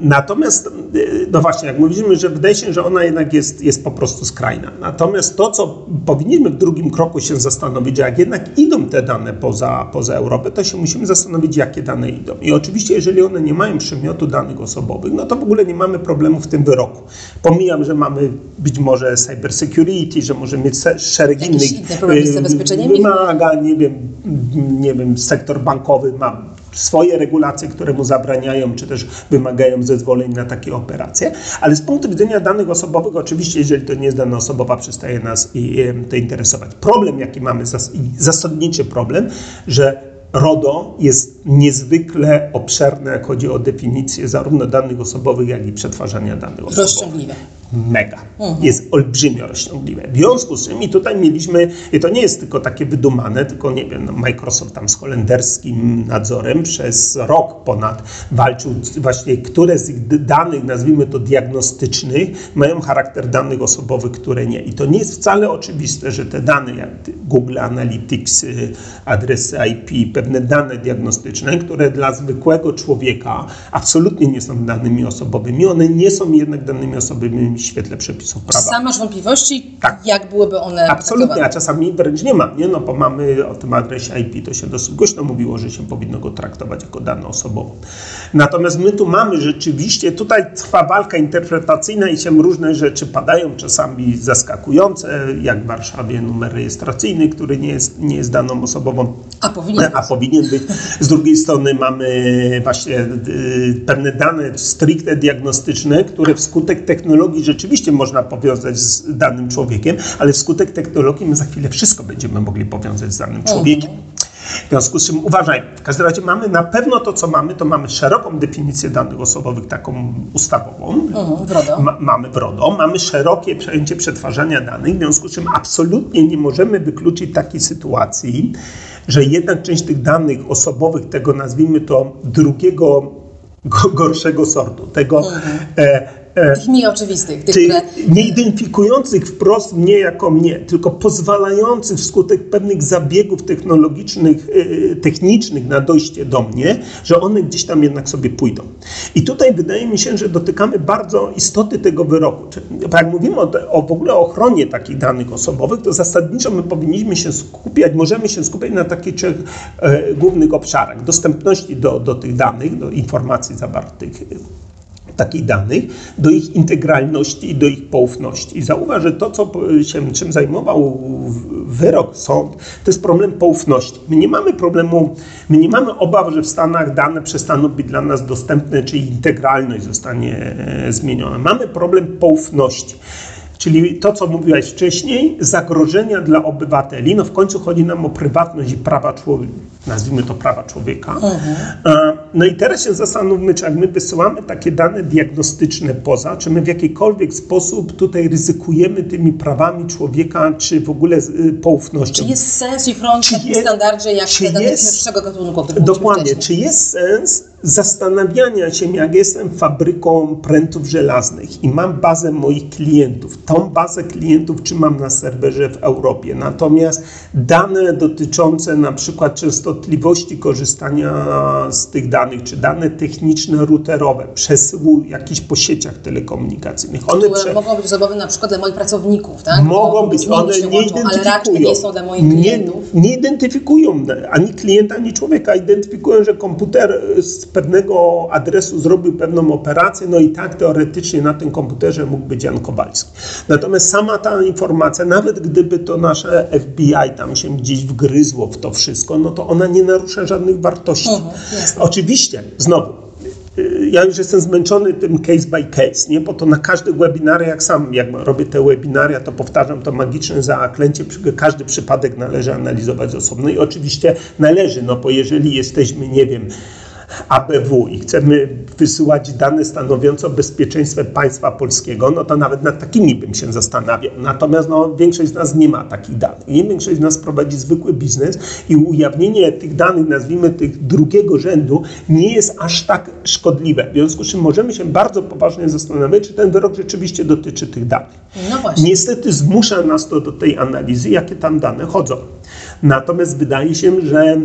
Natomiast, y, no właśnie, jak mówiliśmy, że wydaje się, że ona jednak jest, jest po prostu skrajna. Natomiast to, co powinniśmy w drugim kroku się zastanowić, jak jednak idą te dane poza, poza Europę, to się musimy zastanowić, jakie dane idą. I oczywiście, jeżeli one nie mają przymiotu danych osobowych, no to w ogóle nie mamy problemu w tym wyroku. Pomijam, że mamy być może cyber security, że możemy mieć szereg Jakieś innych wymagań, nie wiem, nie wiem, sektor bankowy ma swoje regulacje, które mu zabraniają, czy też wymagają zezwoleń na takie operacje. Ale z punktu widzenia danych osobowych, oczywiście, jeżeli to nie jest dana osobowa, przestaje nas i, to interesować. Problem, jaki mamy, zasadniczy problem, że RODO jest niezwykle obszerne, jak chodzi o definicję zarówno danych osobowych, jak i przetwarzania danych osobowych. Rozciągliwe mega. Mhm. Jest olbrzymio rozciągliwe. W związku z czym i tutaj mieliśmy, i to nie jest tylko takie wydumane, tylko nie wiem, no Microsoft tam z holenderskim nadzorem przez rok ponad walczył właśnie, które z ich danych, nazwijmy to diagnostycznych, mają charakter danych osobowych, które nie. I to nie jest wcale oczywiste, że te dane, jak Google Analytics, y, adresy IP, pewne dane diagnostyczne, które dla zwykłego człowieka absolutnie nie są danymi osobowymi, one nie są jednak danymi osobowymi w świetle przepisów prawa. Sam masz wątpliwości, tak. jak byłyby one Absolutnie, a czasami wręcz nie ma, nie? No bo mamy o tym adresie IP, to się dosyć głośno mówiło, że się powinno go traktować jako dane osobowe. Natomiast my tu mamy rzeczywiście, tutaj trwa walka interpretacyjna i się różne rzeczy padają, czasami zaskakujące, jak w Warszawie numer rejestracyjny, który nie jest, nie jest daną osobową. A powinien, a powinien być. Z drugiej strony mamy właśnie y, pewne dane stricte diagnostyczne, które wskutek technologii rzeczywiście można powiązać z danym człowiekiem, ale wskutek technologii my za chwilę wszystko będziemy mogli powiązać z danym człowiekiem. W związku z czym uważaj, w każdym razie mamy na pewno to, co mamy, to mamy szeroką definicję danych osobowych, taką ustawową. Mhm, Ma, mamy w RODO, mamy szerokie przejęcie przetwarzania danych, w związku z czym absolutnie nie możemy wykluczyć takiej sytuacji, że jednak część tych danych osobowych, tego nazwijmy to drugiego gorszego sortu, tego mhm. Tych mniej oczywistych. Tych, które... Nie identyfikujących wprost mnie jako mnie, tylko pozwalających wskutek pewnych zabiegów technologicznych, e, technicznych na dojście do mnie, że one gdzieś tam jednak sobie pójdą. I tutaj wydaje mi się, że dotykamy bardzo istoty tego wyroku. Jak mówimy o, o w ogóle o ochronie takich danych osobowych, to zasadniczo my powinniśmy się skupiać, możemy się skupiać na takich trzech e, głównych obszarach. Dostępności do, do tych danych, do informacji zawartych takich danych, do ich integralności i do ich poufności. I zauważ, że to, co się, czym zajmował wyrok, sąd, to jest problem poufności. My nie mamy problemu, my nie mamy obaw, że w Stanach dane przestaną być dla nas dostępne, czy integralność zostanie e, zmieniona. Mamy problem poufności. Czyli to, co mówiłaś wcześniej, zagrożenia dla obywateli. No w końcu chodzi nam o prywatność i prawa człowieka nazwijmy to prawa człowieka. E, No i teraz się zastanówmy, czy jak my wysyłamy takie dane diagnostyczne poza, czy my w jakikolwiek sposób tutaj ryzykujemy tymi prawami człowieka, czy w ogóle y, poufnością. Czy jest sens ich chronić w Czy takim standardzie jak czy te dane jest- pierwszego gatunku, Dokładnie. Czy jest sens zastanawiania się, jak jestem fabryką prętów żelaznych i mam bazę moich klientów, tą bazę klientów trzymam na serwerze w Europie, natomiast dane dotyczące na przykład częstotliwości korzystania z tych danych, czy dane techniczne, routerowe, przesyłu jakichś po sieciach telekomunikacyjnych, one prze- mogą być zabawy na przykład dla moich pracowników, tak? Mogą Bo być, one nie łączą, Ale raczej identyfikują. nie są dla moich nie, nie identyfikują ani klienta, ani człowieka. Identyfikują, że komputer z pewnego adresu zrobił pewną operację, no i tak teoretycznie na tym komputerze mógł być Jan Kowalski. Natomiast sama ta informacja, nawet gdyby to nasze FBI tam się gdzieś wgryzło w to wszystko, no to ona nie narusza żadnych wartości. Mhm. Oczywiście, znowu, y, ja już jestem zmęczony tym case by case, nie? Bo to na każdy webinar, jak sam jak robię te webinaria, to powtarzam to magiczne zaklęcie, każdy przypadek należy analizować osobno i oczywiście należy, no bo jeżeli jesteśmy, nie wiem, ABW i chcemy wysyłać dane stanowiące o bezpieczeństwie państwa polskiego, no to nawet nad takimi bym się zastanawiał. Natomiast no, większość z nas nie ma takich danych. Nie? Większość z nas prowadzi zwykły biznes i ujawnienie tych danych, nazwijmy tych drugiego rzędu, nie jest aż tak szkodliwe. W związku z czym możemy się bardzo poważnie zastanawiać, czy ten wyrok rzeczywiście dotyczy tych danych. No właśnie. Niestety zmusza nas to do tej analizy, jakie tam dane chodzą. Natomiast wydaje się, że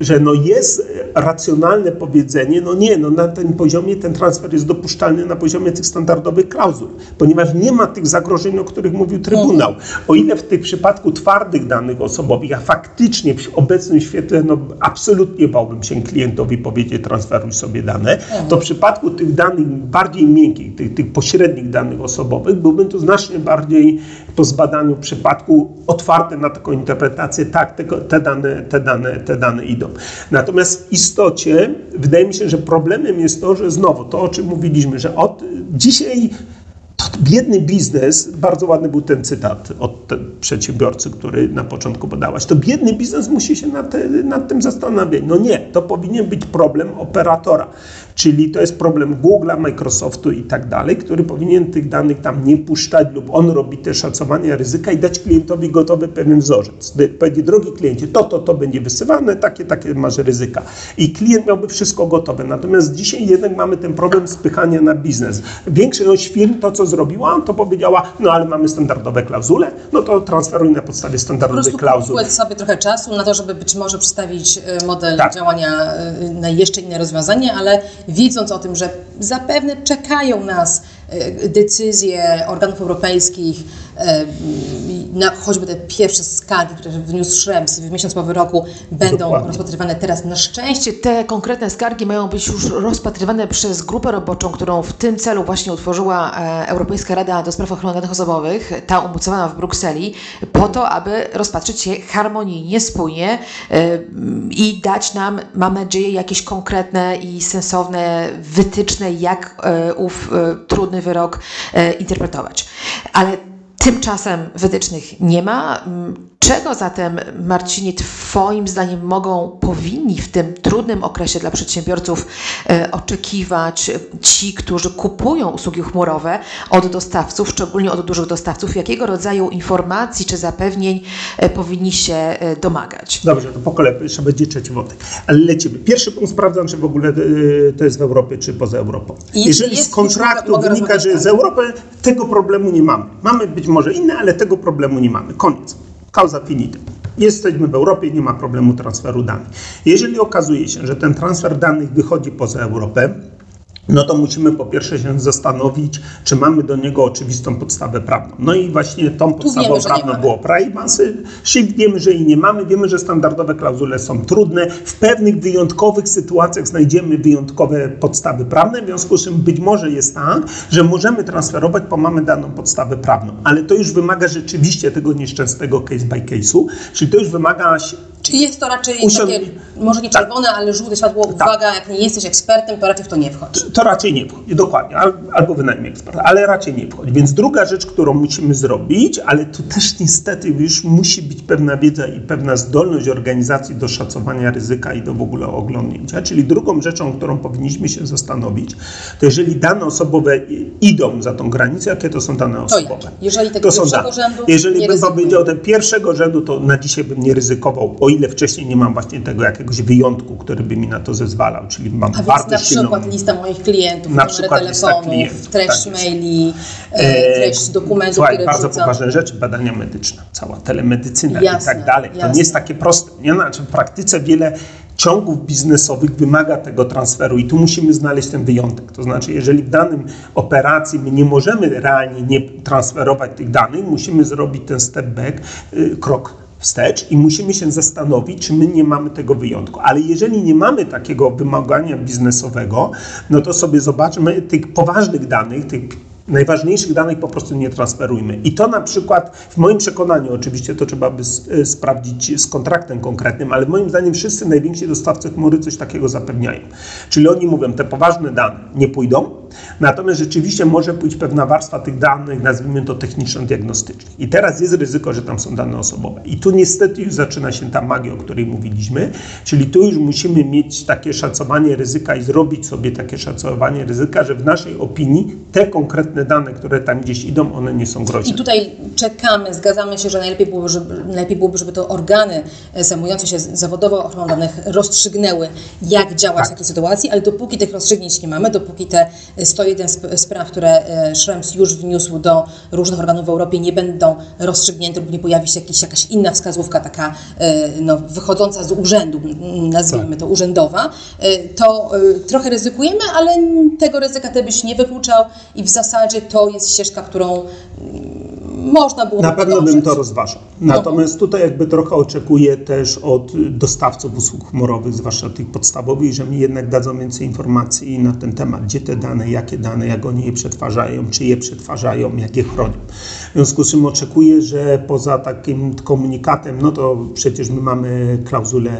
że no jest racjonalne powiedzenie, no nie, no na tym poziomie ten transfer jest dopuszczalny na poziomie tych standardowych klauzul, ponieważ nie ma tych zagrożeń, o których mówił Trybunał. O ile w tym przypadku twardych danych osobowych, a faktycznie w obecnym świetle no, absolutnie bałbym się klientowi powiedzieć transferuj sobie dane, to w przypadku tych danych bardziej miękkich, tych, tych pośrednich danych osobowych, byłbym tu znacznie bardziej po zbadaniu przypadku otwarty na taką interpretację, tak, te, dane, te, dane, te dane idą. Natomiast w istocie wydaje mi się, że problemem jest to, że znowu to, o czym mówiliśmy, że od dzisiaj biedny biznes, bardzo ładny był ten cytat od przedsiębiorcy, który na początku podałaś, to biedny biznes musi się nad, nad tym zastanawiać. No nie, to powinien być problem operatora, czyli to jest problem Google'a, Microsoftu i tak dalej, który powinien tych danych tam nie puszczać lub on robi te szacowania ryzyka i dać klientowi gotowy pewien wzorzec. Powiedzieć, drogi kliencie, to, to, to będzie wysyłane, takie, takie masz ryzyka. I klient miałby wszystko gotowe. Natomiast dzisiaj jednak mamy ten problem spychania na biznes. Większość firm to, co zrobiła, to powiedziała, no ale mamy standardowe klauzule, no to transferuj na podstawie Po standardowych klauzul. kupić sobie trochę czasu na to, żeby być może przedstawić e, model Tak. działania e, na jeszcze inne rozwiązanie, ale wiedząc o tym, że zapewne czekają nas e, decyzje organów europejskich, na choćby te pierwsze skargi, które wniósł Schrems w miesiąc po wyroku, będą Dokładnie. rozpatrywane teraz na szczęście. Te konkretne skargi mają być już rozpatrywane przez grupę roboczą, którą w tym celu właśnie utworzyła e, Europejska Rada do Spraw Ochrony Danych Osobowych, ta umocowana w Brukseli, po to, aby rozpatrzyć je harmonijnie, spójnie e, i dać nam, mam nadzieję, jakieś konkretne i sensowne wytyczne, jak e, ów e, trudny wyrok e, interpretować. Ale Tymczasem wytycznych nie ma. Czego zatem, Marcinie, Twoim zdaniem mogą, powinni w tym trudnym okresie dla przedsiębiorców e, oczekiwać e, ci, którzy kupują usługi chmurowe od dostawców, szczególnie od dużych dostawców? Jakiego rodzaju informacji czy zapewnień e, powinni się domagać? Dobrze, to po kolei, jeszcze będzie trzeci wątek. Ale lecimy. Pierwszy punkt sprawdzam, czy w ogóle to jest w Europie, czy poza Europą. I jeśli Jeżeli jest, z kontraktu mogę wynika, że z Europy, tego problemu nie mamy. Mamy być może inne, ale tego problemu nie mamy. Koniec. Causa finita. Jesteśmy w Europie, nie ma problemu transferu danych. Jeżeli okazuje się, że ten transfer danych wychodzi poza Europę, no to musimy po pierwsze się zastanowić, czy mamy do niego oczywistą podstawę prawną. No i właśnie tą podstawą wiemy, prawną było privacy shift, wiemy, że jej nie mamy, wiemy, że standardowe klauzule są trudne. W pewnych wyjątkowych sytuacjach znajdziemy wyjątkowe podstawy prawne, w związku z czym być może jest tak, że możemy transferować, bo mamy daną podstawę prawną. Ale to już wymaga rzeczywiście tego nieszczęsnego case by case'u, czyli to już wymaga Czyli jest to raczej takie, może nie Tak. czerwone, ale żółte światło, uwaga, jak nie jesteś ekspertem, to raczej w to nie wchodź. To raczej nie wchodzi, dokładnie, al- albo wynajmie eksperta, ale raczej nie wchodzi. Więc druga rzecz, którą musimy zrobić, ale tu też niestety już musi być pewna wiedza i pewna zdolność organizacji do szacowania ryzyka i do w ogóle oglądnięcia. Czyli drugą rzeczą, którą powinniśmy się zastanowić, to jeżeli dane osobowe idą za tą granicę, jakie to są dane osobowe. jakie? Jeżeli tego to są pierwszego dane. rzędu, Jeżeli bym powiedział ten pierwszego rzędu, to na dzisiaj bym nie ryzykował, o ile wcześniej nie mam właśnie tego jakiegoś wyjątku, który by mi na to zezwalał, czyli mam A więc bardzo na silną... przykład lista moich klientów, Na przykład telefonów, klientów, treść tak maili, e, treść dokumentów, Słuchaj, które bardzo wrzucam. poważne rzeczy, badania medyczne, cała telemedycyna Jasne, i tak dalej. To jasne. nie jest takie proste. Nie? Znaczy w praktyce wiele ciągów biznesowych wymaga tego transferu i tu musimy znaleźć ten wyjątek. To znaczy, jeżeli w danym operacji my nie możemy realnie nie transferować tych danych, musimy zrobić ten step back, y, krok wstecz i musimy się zastanowić, czy my nie mamy tego wyjątku. Ale jeżeli nie mamy takiego wymagania biznesowego, no to sobie zobaczmy tych poważnych danych, tych najważniejszych danych po prostu nie transferujmy. I to na przykład, w moim przekonaniu, oczywiście to trzeba by e, sprawdzić z kontraktem konkretnym, ale moim zdaniem wszyscy najwięksi dostawcy chmury coś takiego zapewniają. Czyli oni mówią, te poważne dane nie pójdą, natomiast rzeczywiście może pójść pewna warstwa tych danych, nazwijmy to techniczno-diagnostycznych. I teraz jest ryzyko, że tam są dane osobowe. I tu niestety już zaczyna się ta magia, o której mówiliśmy, czyli tu już musimy mieć takie szacowanie ryzyka i zrobić sobie takie szacowanie ryzyka, że w naszej opinii te konkretne dane, które tam gdzieś idą, one nie są groźne. I tutaj czekamy, zgadzamy się, że najlepiej byłoby, żeby, najlepiej byłoby, żeby to organy zajmujące się zawodowo ochroną danych rozstrzygnęły, jak działać Tak. w takiej sytuacji, ale dopóki tych rozstrzygnięć nie mamy, dopóki te 101 sp- spraw, które e, Schrems już wniósł do różnych organów w Europie nie będą rozstrzygnięte lub nie pojawi się jakiś, jakaś inna wskazówka taka e, no, wychodząca z urzędu, nazwijmy Tak. to urzędowa, e, to trochę ryzykujemy, ale tego ryzyka ty byś nie wykluczał i w zasadzie to jest ścieżka, którą można było Na pewno bym to rozważał. Natomiast tutaj jakby trochę oczekuję też od dostawców usług chmurowych, zwłaszcza tych podstawowych, że mi jednak dadzą więcej informacji na ten temat, gdzie te dane, jakie dane, jak oni je przetwarzają, czy je przetwarzają, jak je chronią. W związku z czym oczekuję, że poza takim komunikatem, no to przecież my mamy klauzule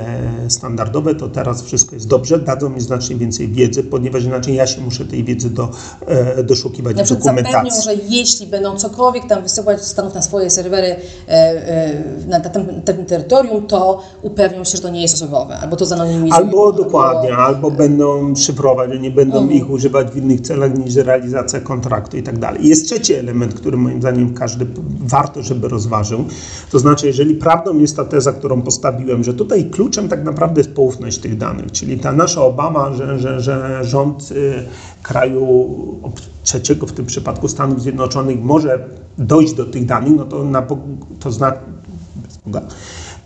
standardowe, to teraz wszystko jest dobrze, dadzą mi znacznie więcej wiedzy, ponieważ inaczej ja się muszę tej wiedzy do, e, doszukiwać Na w przykład zapewnią, dokumentacji. że jeśli będą cokolwiek tam wysyłać z Stanów na swoje serwery e, e, na tym, terytorium, to upewnią się, że to nie jest osobowe, albo to zanonimizują. Albo dokładnie, albo będą szyfrować, że nie będą Mhm. ich używać w innych celach niż realizacja kontraktu i tak dalej. Jest trzeci element, który moim zdaniem każdy warto, żeby rozważył. To znaczy, jeżeli prawdą jest ta teza, którą postawiłem, że tutaj kluczem tak naprawdę jest poufność tych danych, czyli ta nasza obawa, że, że, że rząd y, kraju trzeciego, w tym przypadku Stanów Zjednoczonych, może dojść do tych danych, no to, na, to Boga,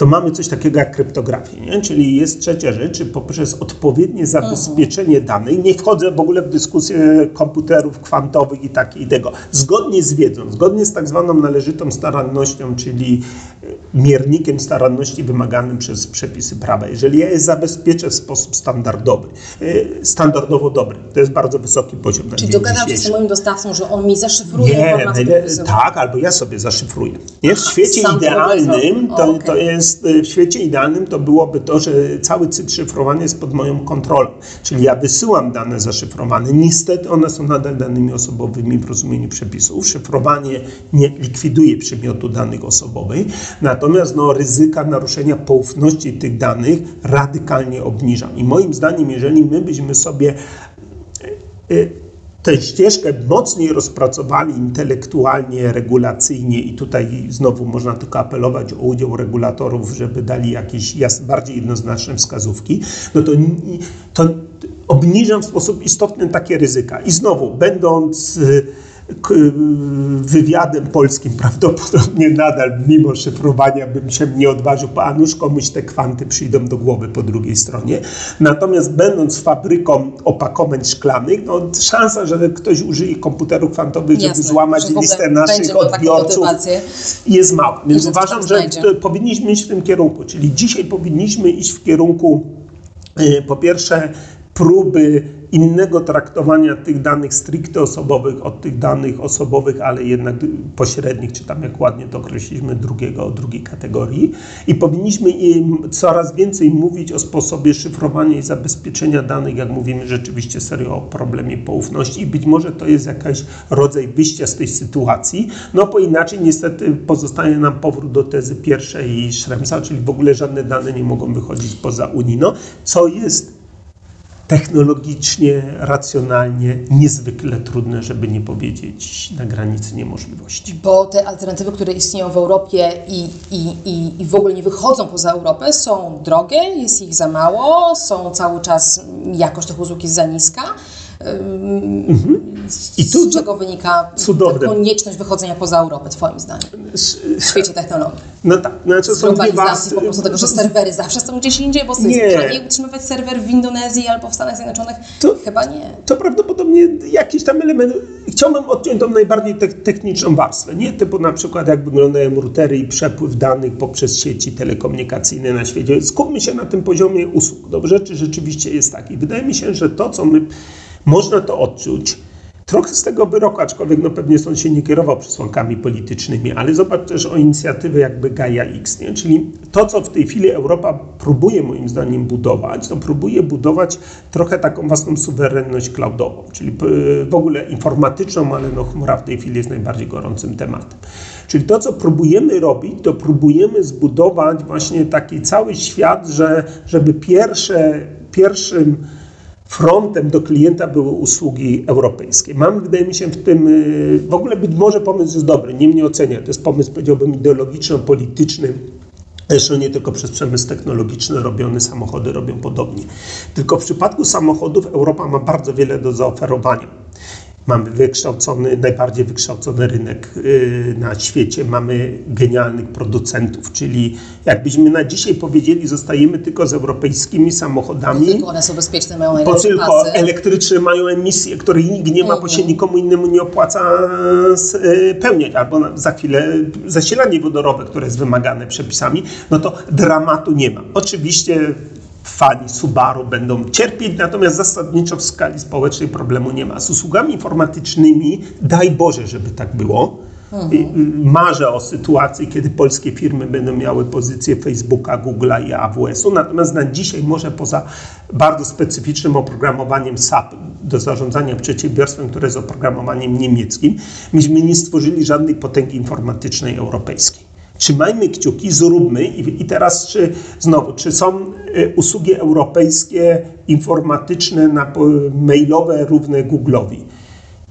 to mamy coś takiego jak kryptografię, nie? czyli jest trzecia rzecz, poprzez odpowiednie zabezpieczenie danych, nie wchodzę w ogóle w dyskusję komputerów kwantowych i tak i tego, zgodnie z wiedzą, zgodnie z tak zwaną należytą starannością, czyli e, miernikiem staranności wymaganym przez przepisy prawa. Jeżeli ja je zabezpieczę w sposób standardowy, e, standardowo dobry, to jest bardzo wysoki poziom na Czyli dogadam się z moim dostawcą, że on mi zaszyfruje Nie, wysyła. tak, albo ja sobie zaszyfruję. Nie? W świecie sam idealnym to, Okej. to jest, y, w świecie idealnym to byłoby to, że cały cykl szyfrowania jest pod moją kontrolą. Czyli ja wysyłam dane zaszyfrowane. Niestety one są nadal danymi osobowymi w rozumieniu przepisów. Szyfrowanie nie likwiduje przymiotu danych osobowych, natomiast no, ryzyka naruszenia poufności tych danych radykalnie obniżam. I moim zdaniem, jeżeli my byśmy sobie y, tę ścieżkę mocniej rozpracowali intelektualnie, regulacyjnie i tutaj znowu można tylko apelować o udział regulatorów, żeby dali jakieś bardziej jednoznaczne wskazówki, no to, to obniżam w sposób istotny takie ryzyka. I znowu, będąc y, wywiadem polskim prawdopodobnie nadal, mimo szyfrowania, bym się nie odważył, bo a nuż komuś te kwanty przyjdą do głowy po drugiej stronie. Natomiast będąc fabryką opakowań szklanych, no szansa, że ktoś użyje komputerów kwantowych, żeby złamać że listę naszych odbiorców, jest mała. Więc że uważam, że powinniśmy iść w tym kierunku. Czyli dzisiaj powinniśmy iść w kierunku, y, po pierwsze, próby innego traktowania tych danych stricte osobowych od tych danych osobowych, ale jednak pośrednich, czy tam jak ładnie to określiliśmy, drugiego, drugiej kategorii. I powinniśmy coraz więcej mówić o sposobie szyfrowania i zabezpieczenia danych, jak mówimy rzeczywiście serio o problemie poufności. I być może to jest jakiś rodzaj wyjścia z tej sytuacji, no bo inaczej niestety pozostaje nam powrót do tezy pierwszej Schremsa, czyli w ogóle żadne dane nie mogą wychodzić poza Unino, co jest technologicznie, racjonalnie niezwykle trudne, żeby nie powiedzieć na granicy niemożliwości. Bo te alternatywy, które istnieją w Europie i, i, i, i w ogóle nie wychodzą poza Europę, są drogie, jest ich za mało, są cały czas, jakość tych usług jest za niska. Mhm. I tu z czego wynika cudowne. konieczność wychodzenia poza Europę, Twoim zdaniem, w świecie technologii? No tak, znaczy są dwie warstwy. po prostu tego, że serwery zawsze są gdzieś indziej, bo jest taniej utrzymywać serwer w Indonezji albo w Stanach Zjednoczonych? To, Chyba nie. To prawdopodobnie jakiś tam element. Chciałbym odciąć tą najbardziej te techniczną warstwę, nie? Typu na przykład jak wyglądają routery i przepływ danych poprzez sieci telekomunikacyjne na świecie. Skupmy się na tym poziomie usług. Dobrze, czy rzeczywiście jest taki? Wydaje mi się, że to, co my można to odczuć. Trochę z tego wyroku, aczkolwiek no pewnie sąd się nie kierował przesłankami politycznymi, ale zobacz też o inicjatywę jakby Gaia X, nie? czyli to, co w tej chwili Europa próbuje moim zdaniem budować, to próbuje budować trochę taką własną suwerenność cloudową, czyli w ogóle informatyczną, ale no chmura w tej chwili jest najbardziej gorącym tematem. Czyli to, co próbujemy robić, to próbujemy zbudować właśnie taki cały świat, że żeby pierwsze, pierwszym frontem do klienta były usługi europejskie. Mamy, wydaje mi się, w tym, y, w ogóle być może pomysł jest dobry, nie mnie ocenia, to jest pomysł, powiedziałbym, ideologiczno-polityczny, Zresztą nie tylko przez przemysł technologiczny robione samochody robią podobnie. Tylko w przypadku samochodów Europa ma bardzo wiele do zaoferowania. Mamy wykształcony, najbardziej wykształcony rynek y, na świecie, mamy genialnych producentów, czyli jakbyśmy na dzisiaj powiedzieli, zostajemy tylko z europejskimi samochodami. Bo tylko one są bezpieczne, mają Bo tylko pasy. elektryczne mają emisje, której nikt nie ma, bo się mhm. nikomu innemu nie opłaca spełniać. Y, Albo za chwilę zasilanie wodorowe, które jest wymagane przepisami, no to dramatu nie ma. Oczywiście fani Subaru będą cierpieć, natomiast zasadniczo w skali społecznej problemu nie ma. Z usługami informatycznymi, daj Boże, żeby tak było. Mhm. Marzę o sytuacji, kiedy polskie firmy będą miały pozycję Facebooka, Google'a i AWS-u, natomiast na dzisiaj może poza bardzo specyficznym oprogramowaniem SAP do zarządzania przedsiębiorstwem, które jest oprogramowaniem niemieckim, myśmy nie stworzyli żadnej potęgi informatycznej europejskiej trzymajmy kciuki, zróbmy i, i teraz czy znowu, czy są y, usługi europejskie informatyczne, na, mailowe równe Google'owi?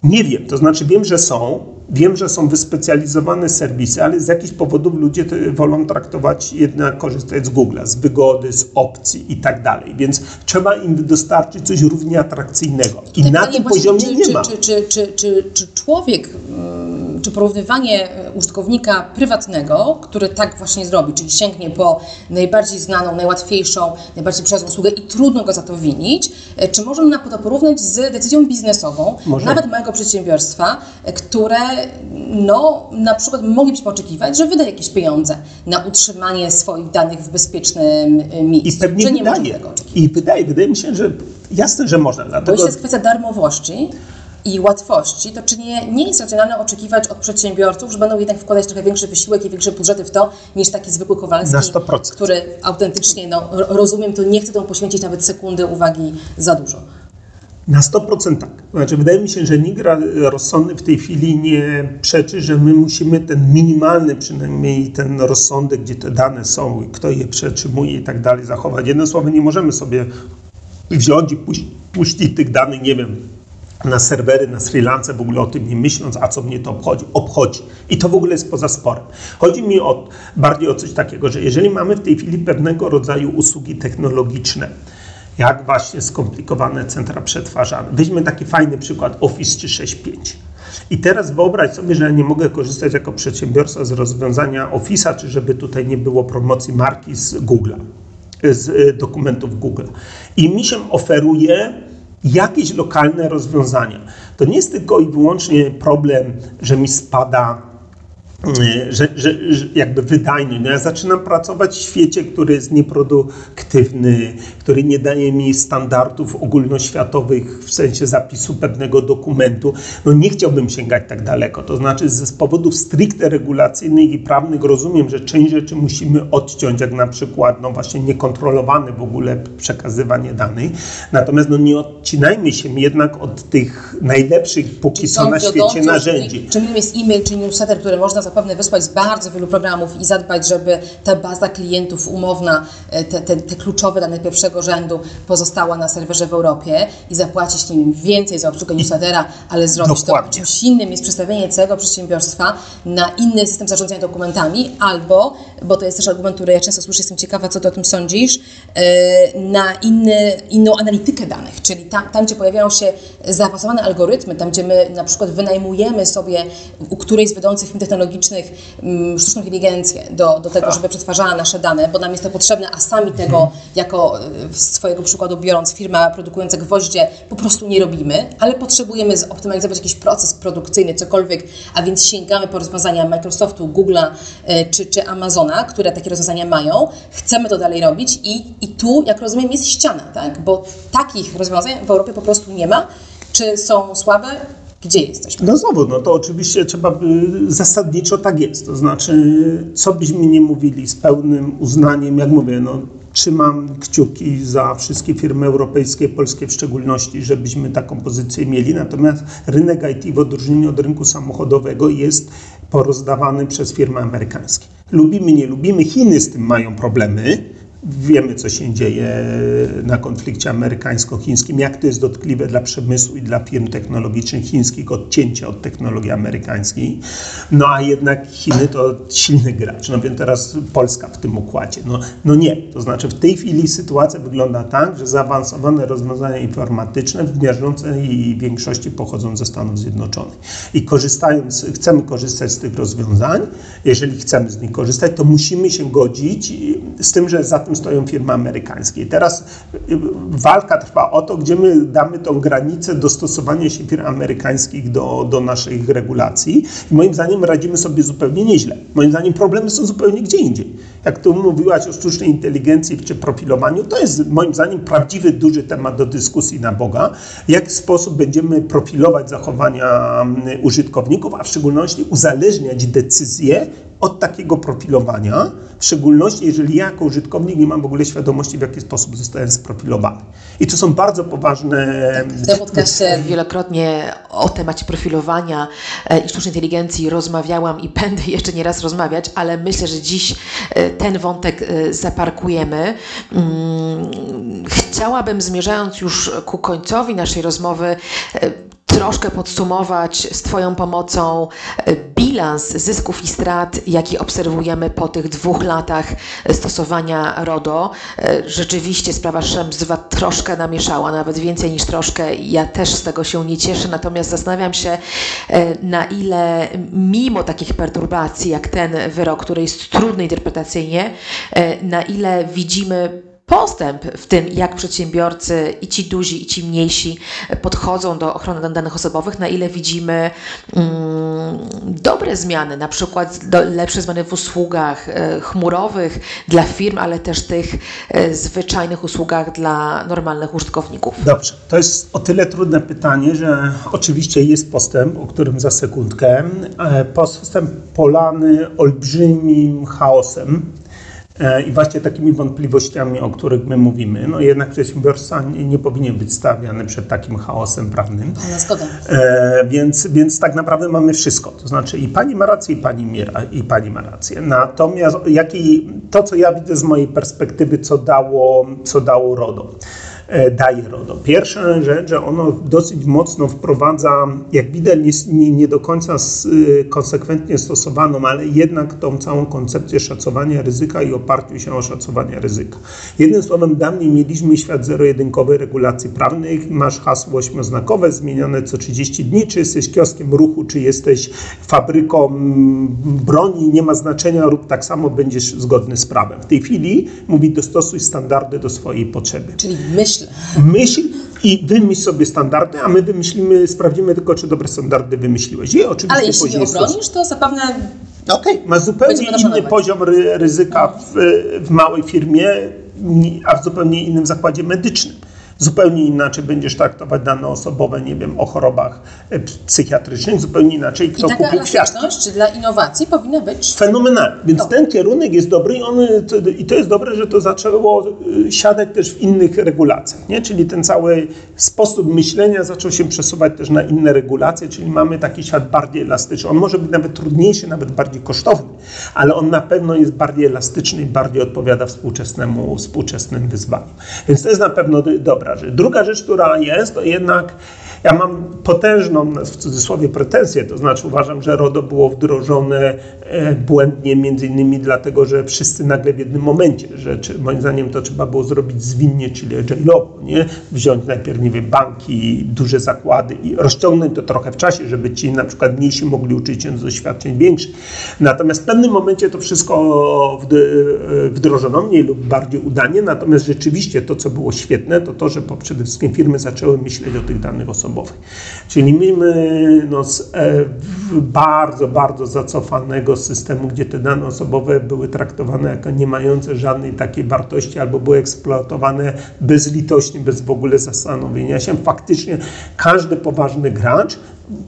Nie wiem, to znaczy wiem, że są, wiem, że są wyspecjalizowane serwisy, ale z jakichś powodów ludzie wolą traktować jednak korzystać z Google'a, z wygody, z opcji i tak dalej, więc trzeba im dostarczyć coś równie atrakcyjnego. I tak, na tym poziomie nie czy, ma. Czy, czy, czy, czy, człowiek mm, czy porównywanie e, użytkownika prywatnego, który tak właśnie zrobi, czyli sięgnie po najbardziej znaną, najłatwiejszą, najbardziej przyjazną usługę i trudno go za to winić, e, czy możemy to porównać z decyzją biznesową, Może. nawet małego przedsiębiorstwa, e, które no, na przykład moglibyśmy oczekiwać, że wyda jakieś pieniądze na utrzymanie swoich danych w bezpiecznym miejscu. I pewnie że nie wydaje. I wydaje, wydaje mi się, że jasne, że można. Dlatego... Bo jest kwestia darmowości, i łatwości, to czy nie, nie jest racjonalne oczekiwać od przedsiębiorców, że będą jednak wkładać trochę większy wysiłek i większe budżety w to, niż taki zwykły Kowalski, który autentycznie, no, rozumiem, to nie chce temu poświęcić nawet sekundy uwagi za dużo. Na 100% tak. Znaczy, wydaje mi się, że nikt rozsądny w tej chwili nie przeczy, że my musimy ten minimalny, przynajmniej ten rozsądek, gdzie te dane są, kto je przetrzymuje i tak dalej, zachować. Jednym słowem, nie możemy sobie wziąć i puścić tych danych, nie wiem, na serwery, na Sri Lance, w ogóle o tym nie myśląc, a co mnie to obchodzi? Obchodzi. I to w ogóle jest poza sporem. Chodzi mi o, bardziej o coś takiego, że jeżeli mamy w tej chwili pewnego rodzaju usługi technologiczne, jak właśnie skomplikowane centra przetwarzane. Weźmy taki fajny przykład Office 365. I teraz wyobraź sobie, że ja nie mogę korzystać jako przedsiębiorca z rozwiązania Office'a, czy żeby tutaj nie było promocji marki z Google'a, z y, dokumentów Google. I mi się oferuje jakieś lokalne rozwiązania. To nie jest tylko i wyłącznie problem, że mi spada że, że, że jakby wydajność. No ja zaczynam pracować w świecie, który jest nieproduktywny, który nie daje mi standardów ogólnoświatowych w sensie zapisu pewnego dokumentu. No nie chciałbym sięgać tak daleko. To znaczy z powodów stricte regulacyjnych i prawnych rozumiem, że część rzeczy musimy odciąć, jak na przykład no właśnie niekontrolowane w ogóle przekazywanie danych. Natomiast no nie odcinajmy się jednak od tych najlepszych póki co na świecie narzędzi. Czym jest e-mail czy newsletter, które można zapewne wysłać z bardzo wielu programów i zadbać, żeby ta baza klientów umowna, e, te, te, te kluczowe dane pierwszego rzędu pozostała na serwerze w Europie i zapłacić nim więcej za obsługę newslettera, ale zrobić Dokładnie. to czymś innym jest przestawienie całego przedsiębiorstwa na inny system zarządzania dokumentami albo, bo to jest też argument, który ja często słyszę, jestem ciekawa, co ty o tym sądzisz, e, na inny, inną analitykę danych, czyli tam, tam, gdzie pojawiają się zaawansowane algorytmy, tam, gdzie my na przykład wynajmujemy sobie u którejś z wiodących firm technologicznych mm, sztuczną inteligencję do, do tego, żeby przetwarzała nasze dane, bo nam jest to potrzebne, a sami tego, jako e, z swojego przykładu biorąc, firma produkująca gwoździe, po prostu nie robimy, ale potrzebujemy zoptymalizować jakiś proces produkcyjny, cokolwiek, a więc sięgamy po rozwiązania Microsoftu, Google'a e, czy, czy Amazona, które takie rozwiązania mają. Chcemy to dalej robić i, i tu, jak rozumiem, jest ściana, tak? bo takich rozwiązań w Europie po prostu nie ma. Czy są słabe? Gdzie jesteśmy? No znowu, no to oczywiście trzeba by, zasadniczo tak jest. To znaczy, co byśmy nie mówili z pełnym uznaniem, jak mówię, no trzymam kciuki za wszystkie firmy europejskie, polskie w szczególności, żebyśmy taką pozycję mieli. Natomiast rynek IT w odróżnieniu od rynku samochodowego jest porozdawany przez firmy amerykańskie. Lubimy, nie lubimy, Chiny z tym mają problemy Wiemy, co się dzieje na konflikcie amerykańsko-chińskim, jak to jest dotkliwe dla przemysłu i dla firm technologicznych chińskich, odcięcie od technologii amerykańskiej. No a jednak Chiny to silny gracz. No więc teraz Polska w tym układzie. No, no nie. To znaczy w tej chwili sytuacja wygląda tak, że zaawansowane rozwiązania informatyczne w miażdżącej większości pochodzą ze Stanów Zjednoczonych. I korzystając, chcemy korzystać z tych rozwiązań, jeżeli chcemy z nich korzystać, to musimy się godzić z tym, że za tym stoją firmy amerykańskie. Teraz y, walka trwa o to, gdzie my damy tą granicę dostosowania się firm amerykańskich do, do naszych regulacji. I moim zdaniem radzimy sobie zupełnie nieźle. Moim zdaniem problemy są zupełnie gdzie indziej. Jak tu mówiłaś o sztucznej inteligencji czy profilowaniu, to jest moim zdaniem prawdziwy, duży temat do dyskusji na Boga. W jaki sposób będziemy profilować zachowania mm, użytkowników, a w szczególności uzależniać decyzje od takiego profilowania, w szczególności jeżeli ja jako użytkownik nie mam w ogóle świadomości, w jaki sposób zostałem sprofilowany. I to są bardzo poważne... W tym podcastie wielokrotnie o temacie profilowania e, i sztucznej inteligencji rozmawiałam i *laughs* będę jeszcze nie raz rozmawiać, ale myślę, że dziś e, ten wątek e, zaparkujemy. Mm, chciałabym, zmierzając już ku końcowi naszej rozmowy, troszkę podsumować z Twoją pomocą e, bilans zysków i strat, jaki obserwujemy po tych dwóch latach stosowania RODO. E, rzeczywiście sprawa 2 troszkę namieszała, nawet więcej niż troszkę. Ja też z tego się nie cieszę, natomiast zastanawiam się, e, na ile mimo takich perturbacji, jak ten wyrok, który jest trudny interpretacyjnie, na ile widzimy postęp w tym, jak przedsiębiorcy i ci duzi, i ci mniejsi podchodzą do ochrony danych osobowych, na ile widzimy mm, dobre zmiany, na przykład do, lepsze zmiany w usługach e, chmurowych dla firm, ale też tych e, zwyczajnych usługach dla normalnych użytkowników. Dobrze, to jest o tyle trudne pytanie, że oczywiście jest postęp, o którym za sekundkę. E, postęp polany olbrzymim chaosem I właśnie takimi wątpliwościami, o których my mówimy, no jednak przedsiębiorca nie, nie powinien być stawiany przed takim chaosem prawnym. Zgoda. E, więc, więc tak naprawdę mamy wszystko. To znaczy i pani ma rację, i pani, miera, i pani ma rację. Natomiast jaki, to, co ja widzę z mojej perspektywy, co dało, co dało RODO. E, daje RODO. Pierwsza rzecz, że ono dosyć mocno wprowadza, jak widać, nie, nie do końca e, konsekwentnie stosowaną, ale jednak tą całą koncepcję szacowania ryzyka i oparciu się o szacowanie ryzyka. Jednym słowem, dawniej mieliśmy świat zero-jedynkowej regulacji prawnych, masz hasło ośmioznakowe zmienione co 30 dni, czy jesteś kioskiem ruchu, czy jesteś fabryką broni, nie ma znaczenia, rób tak samo, będziesz zgodny z prawem. W tej chwili mówi dostosuj standardy do swojej potrzeby. Czyli myśl myśl. i wymyśl sobie standardy, a my wymyślimy, sprawdzimy tylko, czy dobre standardy wymyśliłeś. I oczywiście Ale jeśli nie obronisz, to zapewne Okej, okay. ma zupełnie inny poziom ry ryzyka w, w małej firmie, a w zupełnie innym zakładzie medycznym. Zupełnie inaczej będziesz traktować dane osobowe, nie wiem, o chorobach e, psychiatrycznych, zupełnie inaczej kto I taka kupił kwiatki. dla innowacji powinna być Fenomenalnie. Więc Dobra. ten kierunek jest dobry i, on, to, i to jest dobre, że to zaczęło y, siadać też w innych regulacjach. Nie? Czyli ten cały sposób myślenia zaczął się przesuwać też na inne regulacje, czyli mamy taki świat bardziej elastyczny. On może być nawet trudniejszy, nawet bardziej kosztowny, ale on na pewno jest bardziej elastyczny i bardziej odpowiada współczesnemu, współczesnym wyzwaniom. Więc to jest na pewno d- dobra Druga rzecz, która jest, to jednak ja mam potężną, w cudzysłowie, pretensję, to znaczy uważam, że RODO było wdrożone e, błędnie, między innymi dlatego, że wszyscy nagle w jednym momencie, że czy, moim zdaniem to trzeba było zrobić zwinnie, czyli agile'owo, nie? Wziąć najpierw, nie wiem, banki, duże zakłady i rozciągnąć to trochę w czasie, żeby ci na przykład mniejsi mogli uczyć się z doświadczeń większych. Natomiast w pewnym momencie to wszystko wd- wdrożono, mniej lub bardziej udanie, natomiast rzeczywiście to, co było świetne, to to, że po przede wszystkim firmy zaczęły myśleć o tych danych osobowych. Czyli my no, z e, bardzo, bardzo zacofanego systemu, gdzie te dane osobowe były traktowane jako nie mające żadnej takiej wartości albo były eksploatowane bezlitośnie, bez w ogóle zastanowienia się. Faktycznie każdy poważny gracz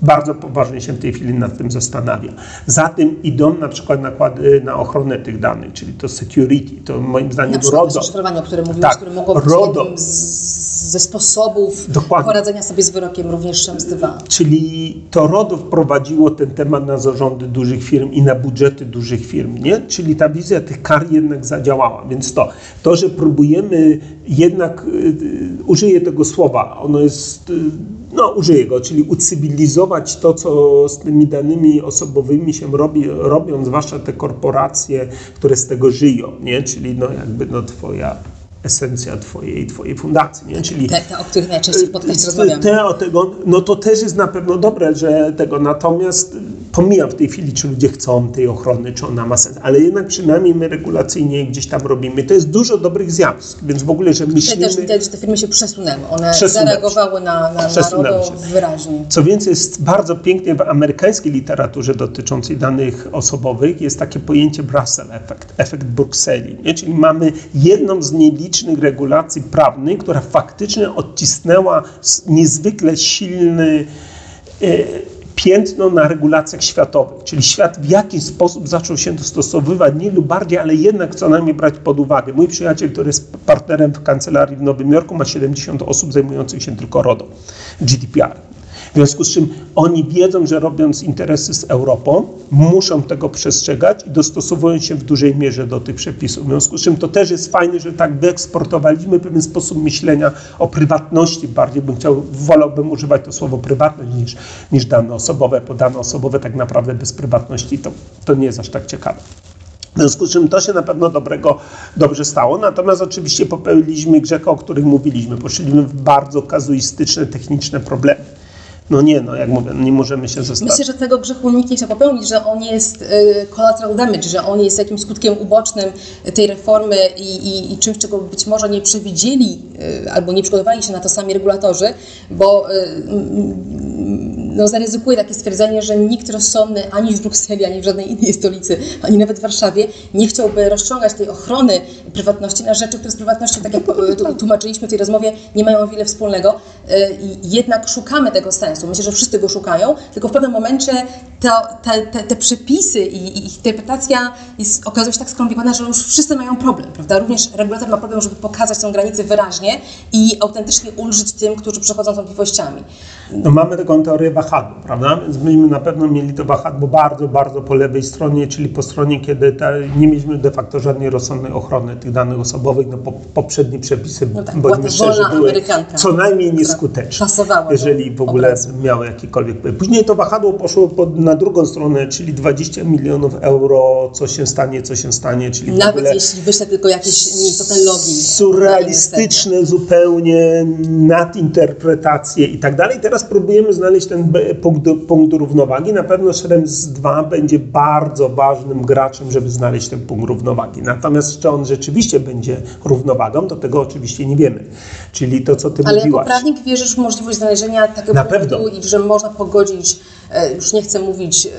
bardzo poważnie się w tej chwili nad tym zastanawia. Za tym idą na przykład nakłady na ochronę tych danych, czyli to security, to moim zdaniem na RODO. o którym mówiłeś, Tak, które mogło być RODO. z, ze sposobów Dokładnie. poradzenia sobie z wyrokiem również 2. Czyli to RODO wprowadziło ten temat na zarządy dużych firm i na budżety dużych firm, nie? Czyli ta wizja tych kar jednak zadziałała. Więc to, to że próbujemy jednak, y, y, użyję tego słowa, ono jest, y, no użyję go, czyli ucywilizować to, co z tymi danymi osobowymi się robi, robią, zwłaszcza te korporacje, które z tego żyją, nie? Czyli no jakby no twoja esencja twojej, twojej fundacji, nie? Czyli Te, te o których najczęściej w podcaście te, rozmawiamy. te o tego, no to też jest na pewno dobre, że tego, natomiast pomijam w tej chwili, czy ludzie chcą tej ochrony, czy ona ma sens, ale jednak przynajmniej my regulacyjnie gdzieś tam robimy. To jest dużo dobrych zjawisk, więc w ogóle, że Tutaj myślimy... też widać, że te firmy się przesunęły. One Przesunęły zareagowały na, na, na wyraźnie. Co więcej, jest bardzo pięknie w amerykańskiej literaturze dotyczącej danych osobowych jest takie pojęcie Brussels Effect, efekt Brukseli. Nie? Czyli mamy jedną z nielicznych regulacji prawnych, która faktycznie odcisnęła niezwykle silny e, piętno na regulacjach światowych, czyli świat w jakiś sposób zaczął się dostosowywać, nie lub bardziej, ale jednak co najmniej brać pod uwagę. Mój przyjaciel, który jest partnerem w kancelarii w Nowym Jorku, ma 70 osób zajmujących się tylko RODO, GDPR. W związku z czym oni wiedzą, że robiąc interesy z Europą, muszą tego przestrzegać i dostosowują się w dużej mierze do tych przepisów. W związku z czym to też jest fajne, że tak wyeksportowaliśmy pewien sposób myślenia o prywatności. Bardziej bym chciał, wolałbym używać to słowo prywatność niż, niż dane osobowe, bo dane osobowe tak naprawdę bez prywatności to, to nie jest aż tak ciekawe. W związku z czym to się na pewno dobrego, dobrze stało. Natomiast oczywiście popełniliśmy grzech, o których mówiliśmy. Poszliśmy w bardzo kazuistyczne, techniczne problemy. No nie, no jak mówię, nie możemy się zostawić. Myślę, że tego grzechu nikt nie chciał popełnić, że on jest y, collateral damage, że on jest jakimś skutkiem ubocznym tej reformy i, i, i czymś, czego być może nie przewidzieli y, albo nie przygotowali się na to sami regulatorzy, bo y, no, zaryzykuję takie stwierdzenie, że nikt rozsądny ani w Brukseli, ani w żadnej innej stolicy, ani nawet w Warszawie nie chciałby rozciągać tej ochrony prywatności na rzeczy, które z prywatnością, tak jak tu- tłumaczyliśmy w tej rozmowie, nie mają wiele wspólnego. Y, I jednak szukamy tego sensu. Myślę, że wszyscy go szukają, tylko w pewnym momencie te, te, te przepisy i, i interpretacja jest, okazuje się tak skomplikowana, że już wszyscy mają problem, prawda? Również regulator ma problem, żeby pokazać tę granicę wyraźnie i autentycznie ulżyć tym, którzy przechodzą z wątpliwościami. No mamy taką teorię wahadła, prawda? Więc myśmy na pewno mieli to wahadło bardzo, bardzo po lewej stronie, czyli po stronie, kiedy ta, nie mieliśmy de facto żadnej rozsądnej ochrony tych danych osobowych, no po, poprzednie przepisy, No tak, bądźmy szczerzy, były Amerykanka, co najmniej nieskuteczne, jeżeli w ogóle obrazu. miały jakikolwiek wpływ. Później to wahadło poszło pod, na drugą stronę, czyli 20 milionów euro, co się stanie, co się stanie, czyli w Nawet ogóle jeśli wyślę tylko jakieś logi. surrealistyczne zupełnie nadinterpretacje i tak dalej. Teraz próbujemy znaleźć ten punkt, punkt równowagi. Na pewno Schrems 2 będzie bardzo ważnym graczem, żeby znaleźć ten punkt równowagi. Natomiast czy on rzeczywiście będzie równowagą, to tego oczywiście nie wiemy. Czyli to, co ty Ale mówiłaś. jako prawnik wierzysz w możliwość znalezienia takiego Na punktu pewno. i że można pogodzić, e, już nie chcę mówić e,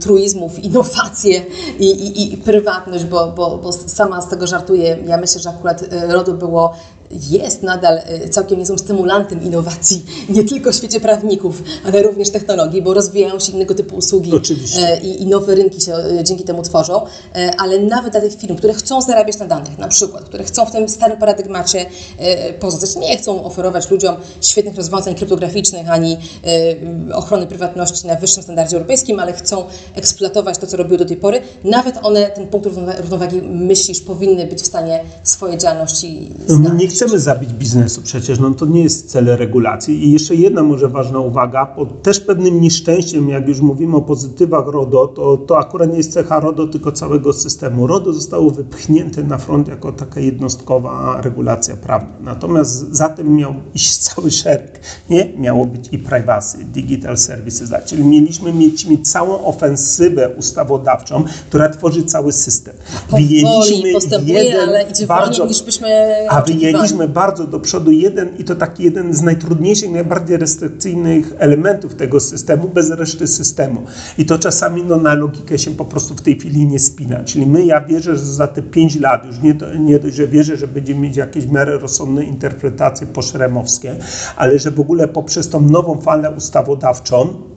truizmów, innowacje i, i, i prywatność, bo, bo, bo sama z tego żartuję. Ja myślę, że akurat e, RODO było jest nadal e, całkiem niezłym stymulantem innowacji, *laughs* nie tylko w świecie prawników, ale również technologii, bo rozwijają się innego typu usługi e, i, i nowe rynki się e, dzięki temu tworzą, ale nawet dla tych firm, które chcą zarabiać na danych, na przykład, które chcą w tym starym paradygmacie pozostać, nie chcą oferować ludziom świetnych rozwiązań kryptograficznych ani ochrony prywatności na wyższym standardzie europejskim, ale chcą eksploatować to, co robiły do tej pory, nawet one ten punkt równowa- równowagi, myślisz, powinny być w stanie swojej działalności No, znaleźć. Chcemy zabić biznesu przecież, no to nie jest cel regulacji. I jeszcze jedna może ważna uwaga, bo też pewnym nieszczęściem, jak już mówimy o pozytywach RODO, to, to akurat nie jest cecha RODO, tylko całego systemu. RODO zostało wypchnięte na front jako taka jednostkowa regulacja prawna. Natomiast za tym miał iść *laughs* cały szereg. Nie? Miało być i privacy, digital services, Act. czyli mieliśmy mieć, mieć całą ofensywę ustawodawczą, która tworzy cały system. Powoli postępuje, ale idzie wolniej niż byśmy a oczekiwali. Wyjęliśmy bardzo do przodu jeden i to taki jeden z najtrudniejszych, najbardziej restrykcyjnych elementów tego systemu, bez reszty systemu. I to czasami no, na logikę się po prostu w tej chwili nie spina. Czyli my, ja wierzę, że za te 5 lat, już nie, nie dość, że wierzę, że będziemy mieć jakieś miarę rozsądne interpretacje poszremowskie, ale że w ogóle poprzez tą nową falę ustawodawczą,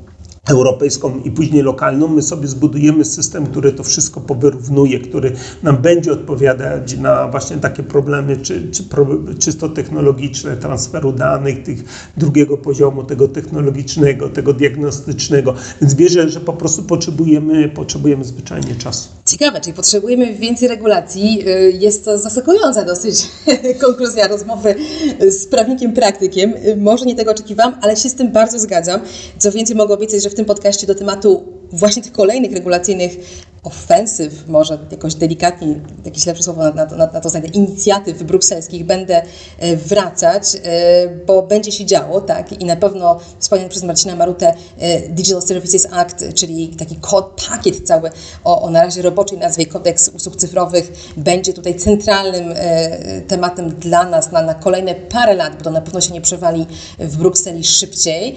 europejską i później lokalną, my sobie zbudujemy system, który to wszystko powyrównuje, który nam będzie odpowiadać na właśnie takie problemy czy, czy pro, czysto technologiczne, transferu danych, tych drugiego poziomu, tego technologicznego, tego diagnostycznego. Więc wierzę, że po prostu potrzebujemy, potrzebujemy zwyczajnie czasu. Ciekawe, czyli potrzebujemy więcej regulacji. Y, Jest to zaskakująca dosyć *laughs* konkluzja rozmowy z prawnikiem praktykiem. Y, Może nie tego oczekiwałam, ale się z tym bardzo zgadzam. Co więcej, mogę obiecać, że w tym podcaście do tematu właśnie tych kolejnych regulacyjnych ofensyw, może jakoś delikatnie, jakieś lepsze słowo na, to- na, na to znajdę, inicjatyw brukselskich będę e, wracać, e, bo będzie się działo, tak, i na pewno wspomniany przez Marcina Marutę e, Digital Services Act, czyli taki kod, pakiet cały o, o na razie roboczej nazwie Kodeks Usług Cyfrowych będzie tutaj centralnym tematem dla nas na, na kolejne parę lat, bo to na pewno się nie przewali w Brukseli szybciej.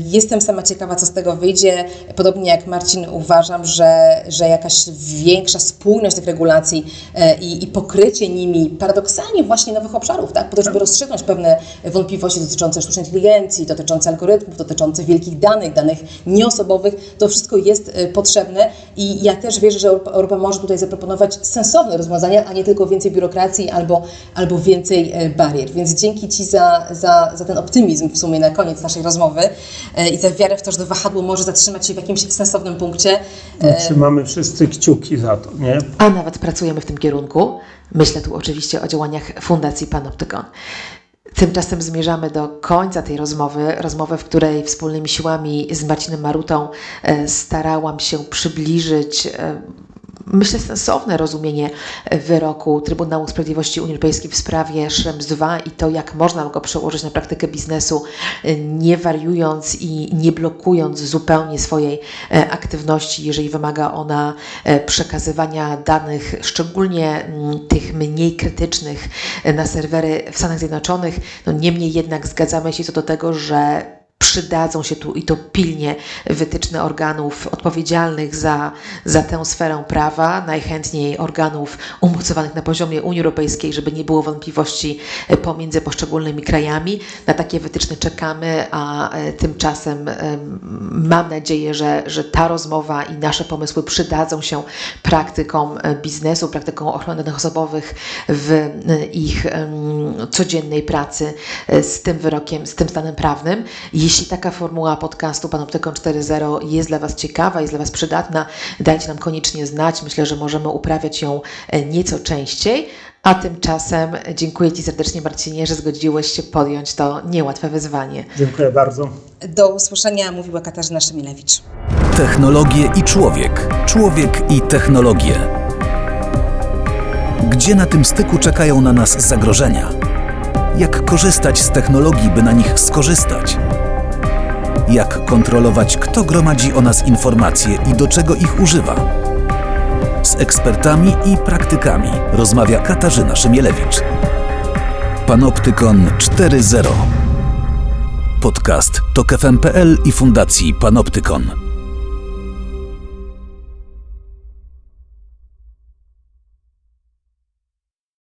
Jestem sama ciekawa, co z tego wyjdzie. Podobnie jak Marcin uważam, że, że jakaś większa spójność tych regulacji e, i, i pokrycie nimi paradoksalnie właśnie nowych obszarów, tak? po to, żeby rozstrzygnąć pewne wątpliwości dotyczące sztucznej inteligencji, dotyczące algorytmów, dotyczące wielkich danych, danych nieosobowych, to wszystko jest e, potrzebne i ja też wierzę, że Europa, może tutaj zaproponować sensowne rozwiązania, a nie tylko więcej biurokracji albo, albo więcej e, barier. Więc dzięki Ci za, za, za ten optymizm w sumie na koniec naszej rozmowy i tę wiarę w to, że wahadło może zatrzymać się w jakimś sensownym punkcie. No, trzymamy wszyscy kciuki za to, nie? a nawet pracujemy w tym kierunku. Myślę tu oczywiście o działaniach Fundacji Panoptykon. Tymczasem zmierzamy do końca tej rozmowy, rozmowy, w której wspólnymi siłami z Marcinem Marutą e, starałam się przybliżyć e, myślę, sensowne rozumienie wyroku Trybunału Sprawiedliwości Unii Europejskiej w sprawie Schrems II i to, jak można go przełożyć na praktykę biznesu, e, nie wariując i nie blokując zupełnie swojej e, aktywności, jeżeli wymaga ona e, przekazywania danych, szczególnie mm, tych mniej krytycznych e, na serwery w Stanach Zjednoczonych. No, niemniej jednak zgadzamy się co do tego, że przydadzą się tu i to pilnie wytyczne organów odpowiedzialnych za, za tę sferę prawa, najchętniej organów umocowanych na poziomie Unii Europejskiej, żeby nie było wątpliwości pomiędzy poszczególnymi krajami. Na takie wytyczne czekamy, a e, tymczasem em, mam nadzieję, że, że ta rozmowa i nasze pomysły przydadzą się praktykom biznesu, praktykom ochrony danych osobowych w e, ich codziennej pracy z tym wyrokiem, z tym stanem prawnym. Jeśli taka formuła podcastu Panoptykon 4.0 jest dla Was ciekawa, jest dla Was przydatna, dajcie nam koniecznie znać. Myślę, że możemy uprawiać ją e, nieco częściej. A tymczasem dziękuję Ci serdecznie, Marcinie, że zgodziłeś się podjąć to niełatwe wyzwanie. Dziękuję bardzo. Do usłyszenia mówiła Katarzyna Szemilewicz. Technologie i człowiek. Człowiek i technologie. Gdzie na tym styku czekają na nas zagrożenia? Jak korzystać z technologii, by na nich skorzystać? Jak kontrolować, kto gromadzi o nas informacje i do czego ich używa? Z ekspertami i praktykami rozmawia Katarzyna Szymielewicz. Panoptykon 4.0 Podcast to KFM.pl i Fundacji Panoptykon.